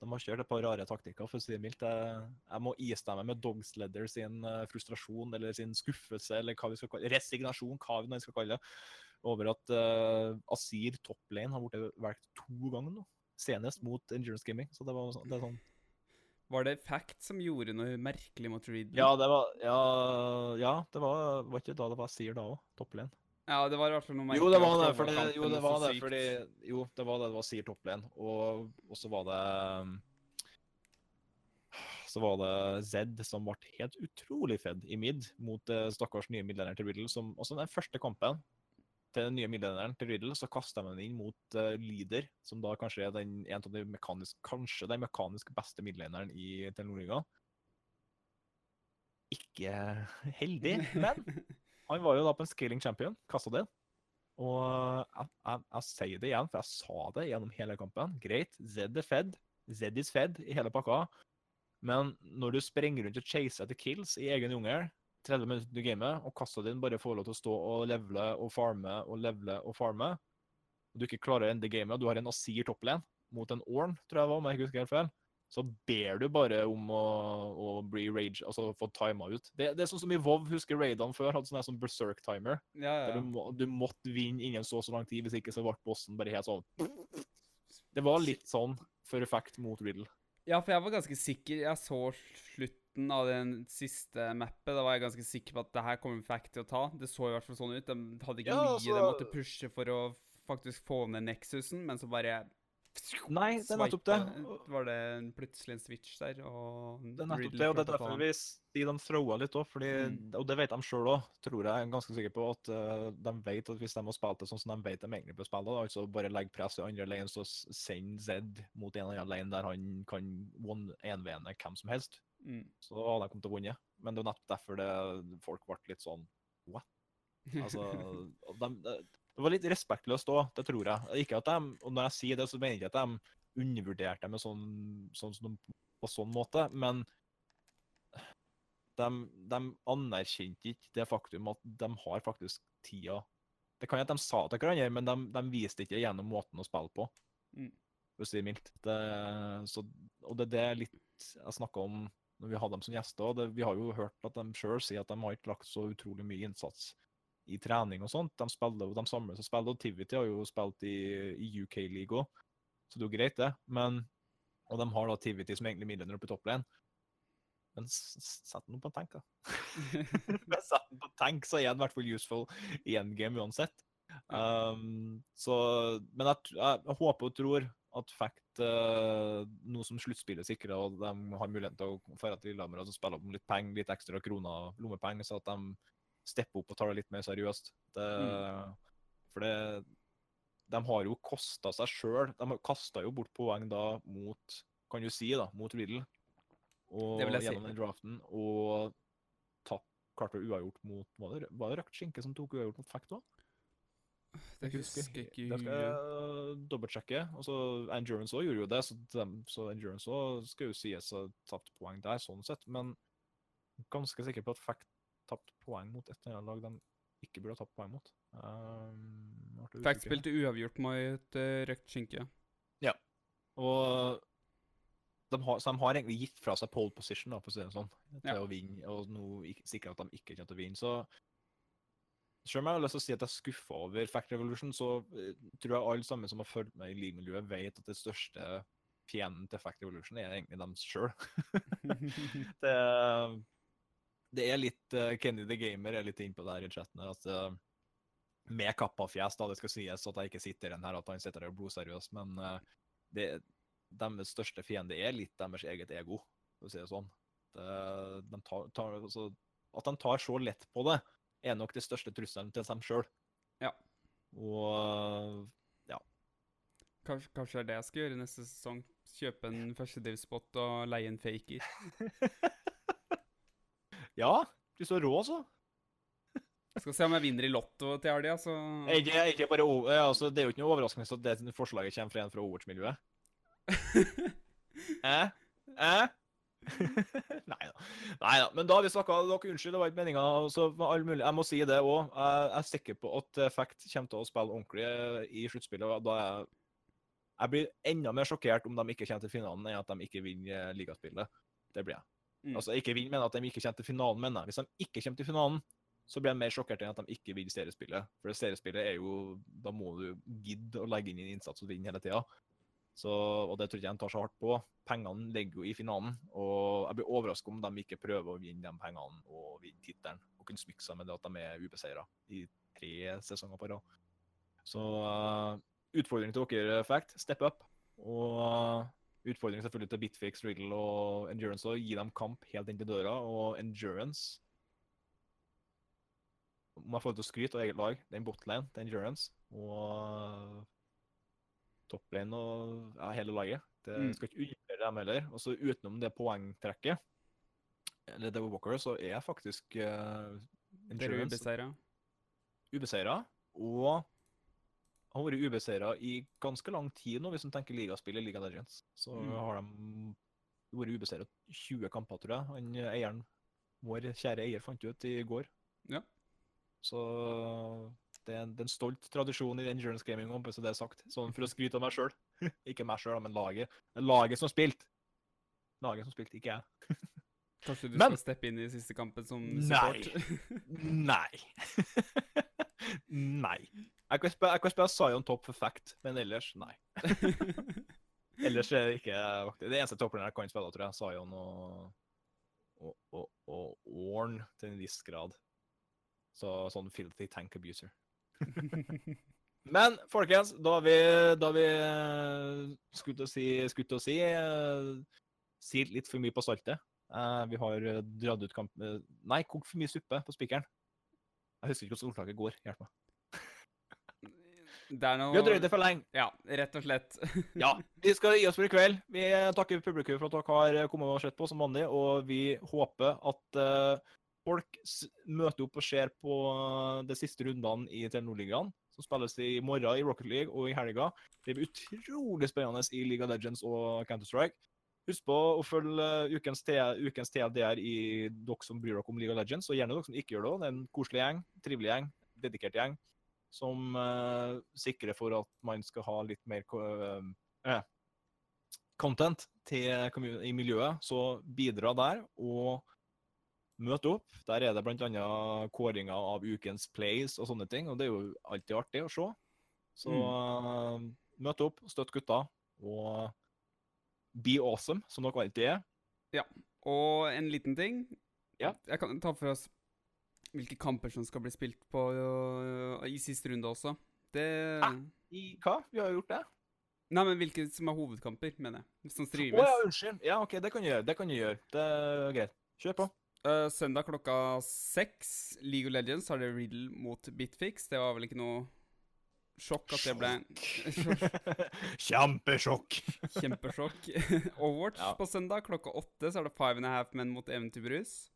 De har kjørt et par rare taktikker, for å si det mildt. Jeg, jeg må istemme med Dogsledder sin uh, frustrasjon eller sin skuffelse eller hva vi skal kalle resignasjon, hva vi skal kalle det, over at uh, Asir toplane har blitt valgt to ganger nå. Senest mot Endurance Gaming. Så det var det er sånn Var det Fact som gjorde noe merkelig mot Ridley? Ja, det var Ja, ja det var, var ikke da det var Asir da òg, toplane. Ja, det var i hvert fall noe merkelig. Jo, det var det, fordi, jo, det var det, fordi Jo, det var det det var Sier Topplen. Og, og så var det Så var det Zed som ble helt utrolig fedd i mid mot uh, stakkars nye middelenderen til Riddle. Som, også den første kampen til den nye middelenderen til Riddle, så kaster de den inn mot uh, Leader, som da kanskje er den, en av de mekanisk, kanskje den mekanisk beste middelenderen i Telenor-ligaen. Ikke heldig, men han var jo da på en scaling champion, kasta det. Og jeg, jeg, jeg, sier det igjen, for jeg sa det gjennom hele kampen. Greit, Zed er fed. Zed is fed i hele pakka. Men når du sprenger rundt og chaser etter kills i egen jungel 30 minutter i gamet, og kassa din bare får lov til å stå og levele og farme og levele og farme, og du ikke klarer å ende gamet, og du har en Asir topplane mot en Orn, tror jeg var, om jeg ikke husker helt feil, så ber du bare om å, å bli rage, altså få tima ut. Det, det, er sånn som i WoW, husker raidene før, hadde sånn berserk-timer. Ja, ja. Du, må, du, måtte vinne innen så og så lang tid, hvis ikke så ble bossen bare helt sånn Det var litt sånn for effekt mot Riddle. Ja, for jeg var ganske sikker Jeg så slutten av den siste mappet. Da var jeg ganske sikker på at det her kommer Fact til å ta. Det så i hvert fall sånn ut. De hadde ikke ja, mye altså... de måtte pushe for å faktisk få ned Nexusen, men så bare Nei, det er nettopp det. Var det plutselig en switch der? Og det er nettopp det, og det er derfor vi sier de throwa litt òg. Mm. Og det vet de sjøl òg, tror jeg. Er ganske sikker på at uh, de vet at hvis de har spilt det sånn som de vet de egentlig bør spille altså bare legge press i andre lane, så send Zed mot en eller annen lane der han kan one-1v-ene hvem som helst, mm. så hadde jeg kommet til å vinne. Men det er nettopp derfor det, folk ble litt sånn What? Altså, de, det var litt respektløst òg, det tror jeg. Ikke at de, og Når jeg sier det, så mener jeg ikke at de undervurderte meg sånn, sånn, sånn, på sånn måte, men de, de, anerkjente ikke det faktum at de har faktisk tida Det kan hende de sa det til hverandre, men de, de, viste ikke gjennom måten å spille på. Mm. Å si det mildt. Det, så, og det, det er litt jeg snakka om når vi hadde dem som gjester. Det, vi har jo hørt at de sjøl sier at de har ikke lagt så utrolig mye innsats i trening og sånt. De spiller, de samles og spiller. Og Tivity har jo spilt i, i UK League òg, så det er jo greit, det. Men, og de har da Tivity som egentlig midlene oppe i topplen. Men sett den på en tank, da. sett den på en tank, så er den i hvert fall useful i en game uansett. Um, så, men jeg, jeg, jeg, håper og tror at Fact, uh, nå som sluttspillet sikrer, og de har muligheten til å dra til Lillehammer og spille opp litt penger, litt ekstra kroner, lommepenger, så at de stepper opp og tar det litt mer seriøst. Det, mm. For det De har jo kosta seg sjøl. De kasta jo bort poeng da mot kan du si da, mot Riddle og, gjennom den draften. Og tatt, klarte uavgjort mot Var det, var det Røkt Skinke som tok uavgjort mot Fekt òg? Det husker jeg ikke. Det skal jeg dobbeltsjekke. Altså, Endurance òg gjorde jo det, så, de, så Endurance òg skal jo sies å ha tapt poeng der, sånn sett. Men ganske sikker på at Fact tapt poeng mot et eller annet lag de ikke burde ha tapt poeng mot. Um, Fact spilte uavgjort mot uh, Røkt Skinke. Ja. Og de har, så de har egentlig gitt fra seg pole position da, for å si det sånn, til ja. å vinne, og nå sikrer at de ikke kommer til å vinne. Så selv om jeg har lyst til å si at jeg er skuffa over Fact Revolution, så uh, tror jeg alle sammen som har fulgt med i livmiljøet, vet at det største fienden til Fact Revolution er egentlig dem sjøl. det det er litt uh, Kenny the Gamer er litt innpå det her i chatten. at uh, Med kappafjes, da, det skal sies at jeg ikke sitter den her at han sitter der blodseriøs, men uh, det, deres største fiende er litt deres eget ego, for å si det sånn. Det, de tar, tar, altså, at de tar så lett på det, er nok det største trusselen til dem sjøl. Ja. Og ja. Kanskje, kanskje, det er det jeg skal gjøre neste sesong? Kjøpe en førstedivspot og leie en faker? Ja, du så rå, så. Jeg skal se om jeg vinner i Lotto til helga, så ikke, ikke bare, altså, Det er jo ikke noe overraskende at det forslaget kommer fra en fra Overwatch-miljøet. eh? Eh? Nei da. Men da har vi snakka Dere, unnskyld, det var ikke meninga. Altså, jeg må si det òg. Jeg er sikker på at Fact kommer til å spille ordentlig i sluttspillet. Da er jeg Jeg blir enda mer sjokkert om de ikke kommer til finalen, enn at de ikke vinner eh, ligaspillet. Det blir jeg. Mm. Altså, ikke vinner, men at de ikke kommer til finalen, mener jeg. Hvis de ikke kommer til finalen, så blir jeg mer sjokkert enn at de ikke vinner seriespillet. For seriespillet er jo Da må du gidde å legge inn en innsats og vinne hele tida. Så, og det tror jeg ikke de tar så hardt på. Pengene ligger jo i finalen, og jeg blir overrasket om de ikke prøver å vinne de pengene og vinne tittelen. Og kunne smykke seg med det at de er ubeseira i tre sesonger på rad. Så uh, utfordring til dere, Fact, step up. Og uh, utfordring selvfølgelig til Bitfix, Riddle og Endurance å gi dem kamp helt inn til døra. Og Endurance Om jeg får lov til å skryte av eget lag, den botlane til Endurance og topplane og ja, hele laget. Det Mm. skal ikke undervurdere dem heller. Og så utenom det poengtrekket, eller Devil Walker, så er faktisk uh, Dere er Endurance ubeseira. ubeseira. Og har vært ubeseira i ganske lang tid nå, hvis man tenker ligaspill i Liga Legends. Så Mm. har de vært ubeseira 20 kamper, tror jeg. Han eieren, vår kjære eier, fant ut i går. Ja. Så det er, en, det er en stolt tradisjon i endurance gaming, om så det er sagt. Sånn for å skryte av meg sjøl. ikke meg sjøl, men laget. Laget som spilte. Laget som spilte, ikke jeg. Kanskje du Men- skal steppe inn i siste kampen som support? Nei. nei. Jeg kan spille, jeg kan spille top for fact, men ellers nei. Ellers er det ikke Det eneste topperen jeg kan spille, tror jeg, Sion og, og, og, og Orn til en viss grad. Så sånn filthy tank abuser. Men folkens, da vi, da vi skutt til å si, skutt å si eh, silt litt for mye på saltet. Eh, vi har eh, dratt ut kamp... eh, Nei, kokt for mye suppe på spikeren. Jeg husker ikke hvordan ordtaket går. Hjelp meg. Det er noe Vi har drøyd det for lenge. Ja, rett og slett. Ja, vi skal gi oss for i kveld. Vi takker publikum for at dere har kommet og sett på som vanlig, og vi håper at eh, folk møter opp og ser på de siste rundene i Telenor-ligaen, som spilles i morgen i Rocket League og i helga. Det blir utrolig spennende i League of Legends og Counter-Strike. Husk på å følge eh, ukens, ukens TLDR i dere som bryr dere om League of Legends, og gjerne dere som ikke gjør det. Det er en koselig gjeng, trivelig gjeng, dedikert gjeng, som uh, sikrer for at man skal ha litt mer uh, eh, content til i miljøet, så bidra der og møte opp. Der er det bl.a. kåringer av ukens plays og sånne ting, og det er jo alltid artig å se. Så uh, møt opp, støtt gutta, og be awesome, som dere alltid er. Ja. Og en liten ting. Ja. Jeg kan ta for oss hvilke kamper som skal bli spilt på øh, i siste runde også. Det Ah. I hva? Vi har jo gjort det. Nei, men hvilke som er hovedkamper, mener jeg. Som Å oh, ja, unnskyld. Ja, OK, det kan du gjøre. Det kan du gjøre. Det er greit. Kjør på. Øh, søndag klokka seks, League of Legends, har det Riddle mot Bitfix. Det var vel ikke noe sjokk at det ble Kjempesjokk. kjempesjokk. Overwatch Ja. på søndag klokka åtte, så er det Five and a Half Men mot Eventyrbrus.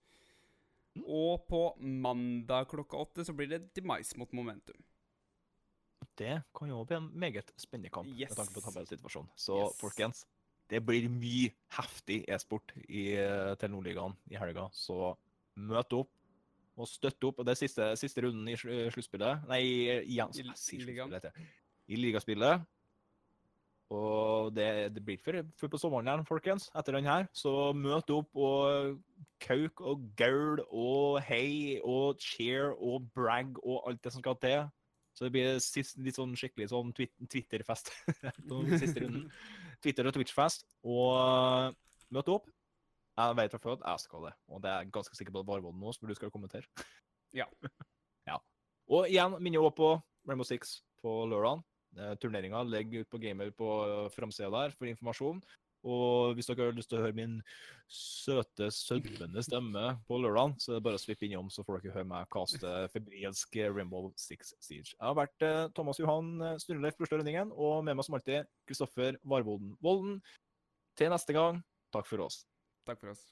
Mm. Og på mandag klokka åtte så blir det Demise mot Momentum. Det kan jo bli en meget spennende kamp Yes. med tanke på tabellsituasjonen. Så Yes. folkens, det blir mye heftig e-sport i uh, Telenor-ligaen i helga. Så møt opp og støtt opp. Og det er siste, siste runden i sl- sluttspillet. Nei, igjen, I- i ligaen. I ligaspillet. Og det, det blir før før på sommeren igjen, folkens, etter den her. Så møt opp og kauk og gaul og hei og cheer og brag og alt det som skal til. Så det blir sist, litt sånn skikkelig sånn Twitter-fest siste runden. Twitter- og Twitch-fest. Og møte opp. Jeg vet fra før at jeg skal det, og det er jeg ganske sikker på at Varvolden nå, som du skal kommentere. Ja. ja. Og igjen, minner jeg på Rainbow Six på lørdag. Turneringa ligger ute på Gamer på framsida der for informasjon. Og hvis dere har lyst til å høre min søte, sødmende stemme på lørdag, så er det bare å svippe innom, så får dere høre meg kaste febrilsk Rainbow Six Siege. Jeg har vært eh, Thomas Johan Snurreleif Sturleif Bursdag Rønningen, og med meg som alltid Kristoffer Varvolden Volden. Til neste gang, takk for oss. Takk for oss.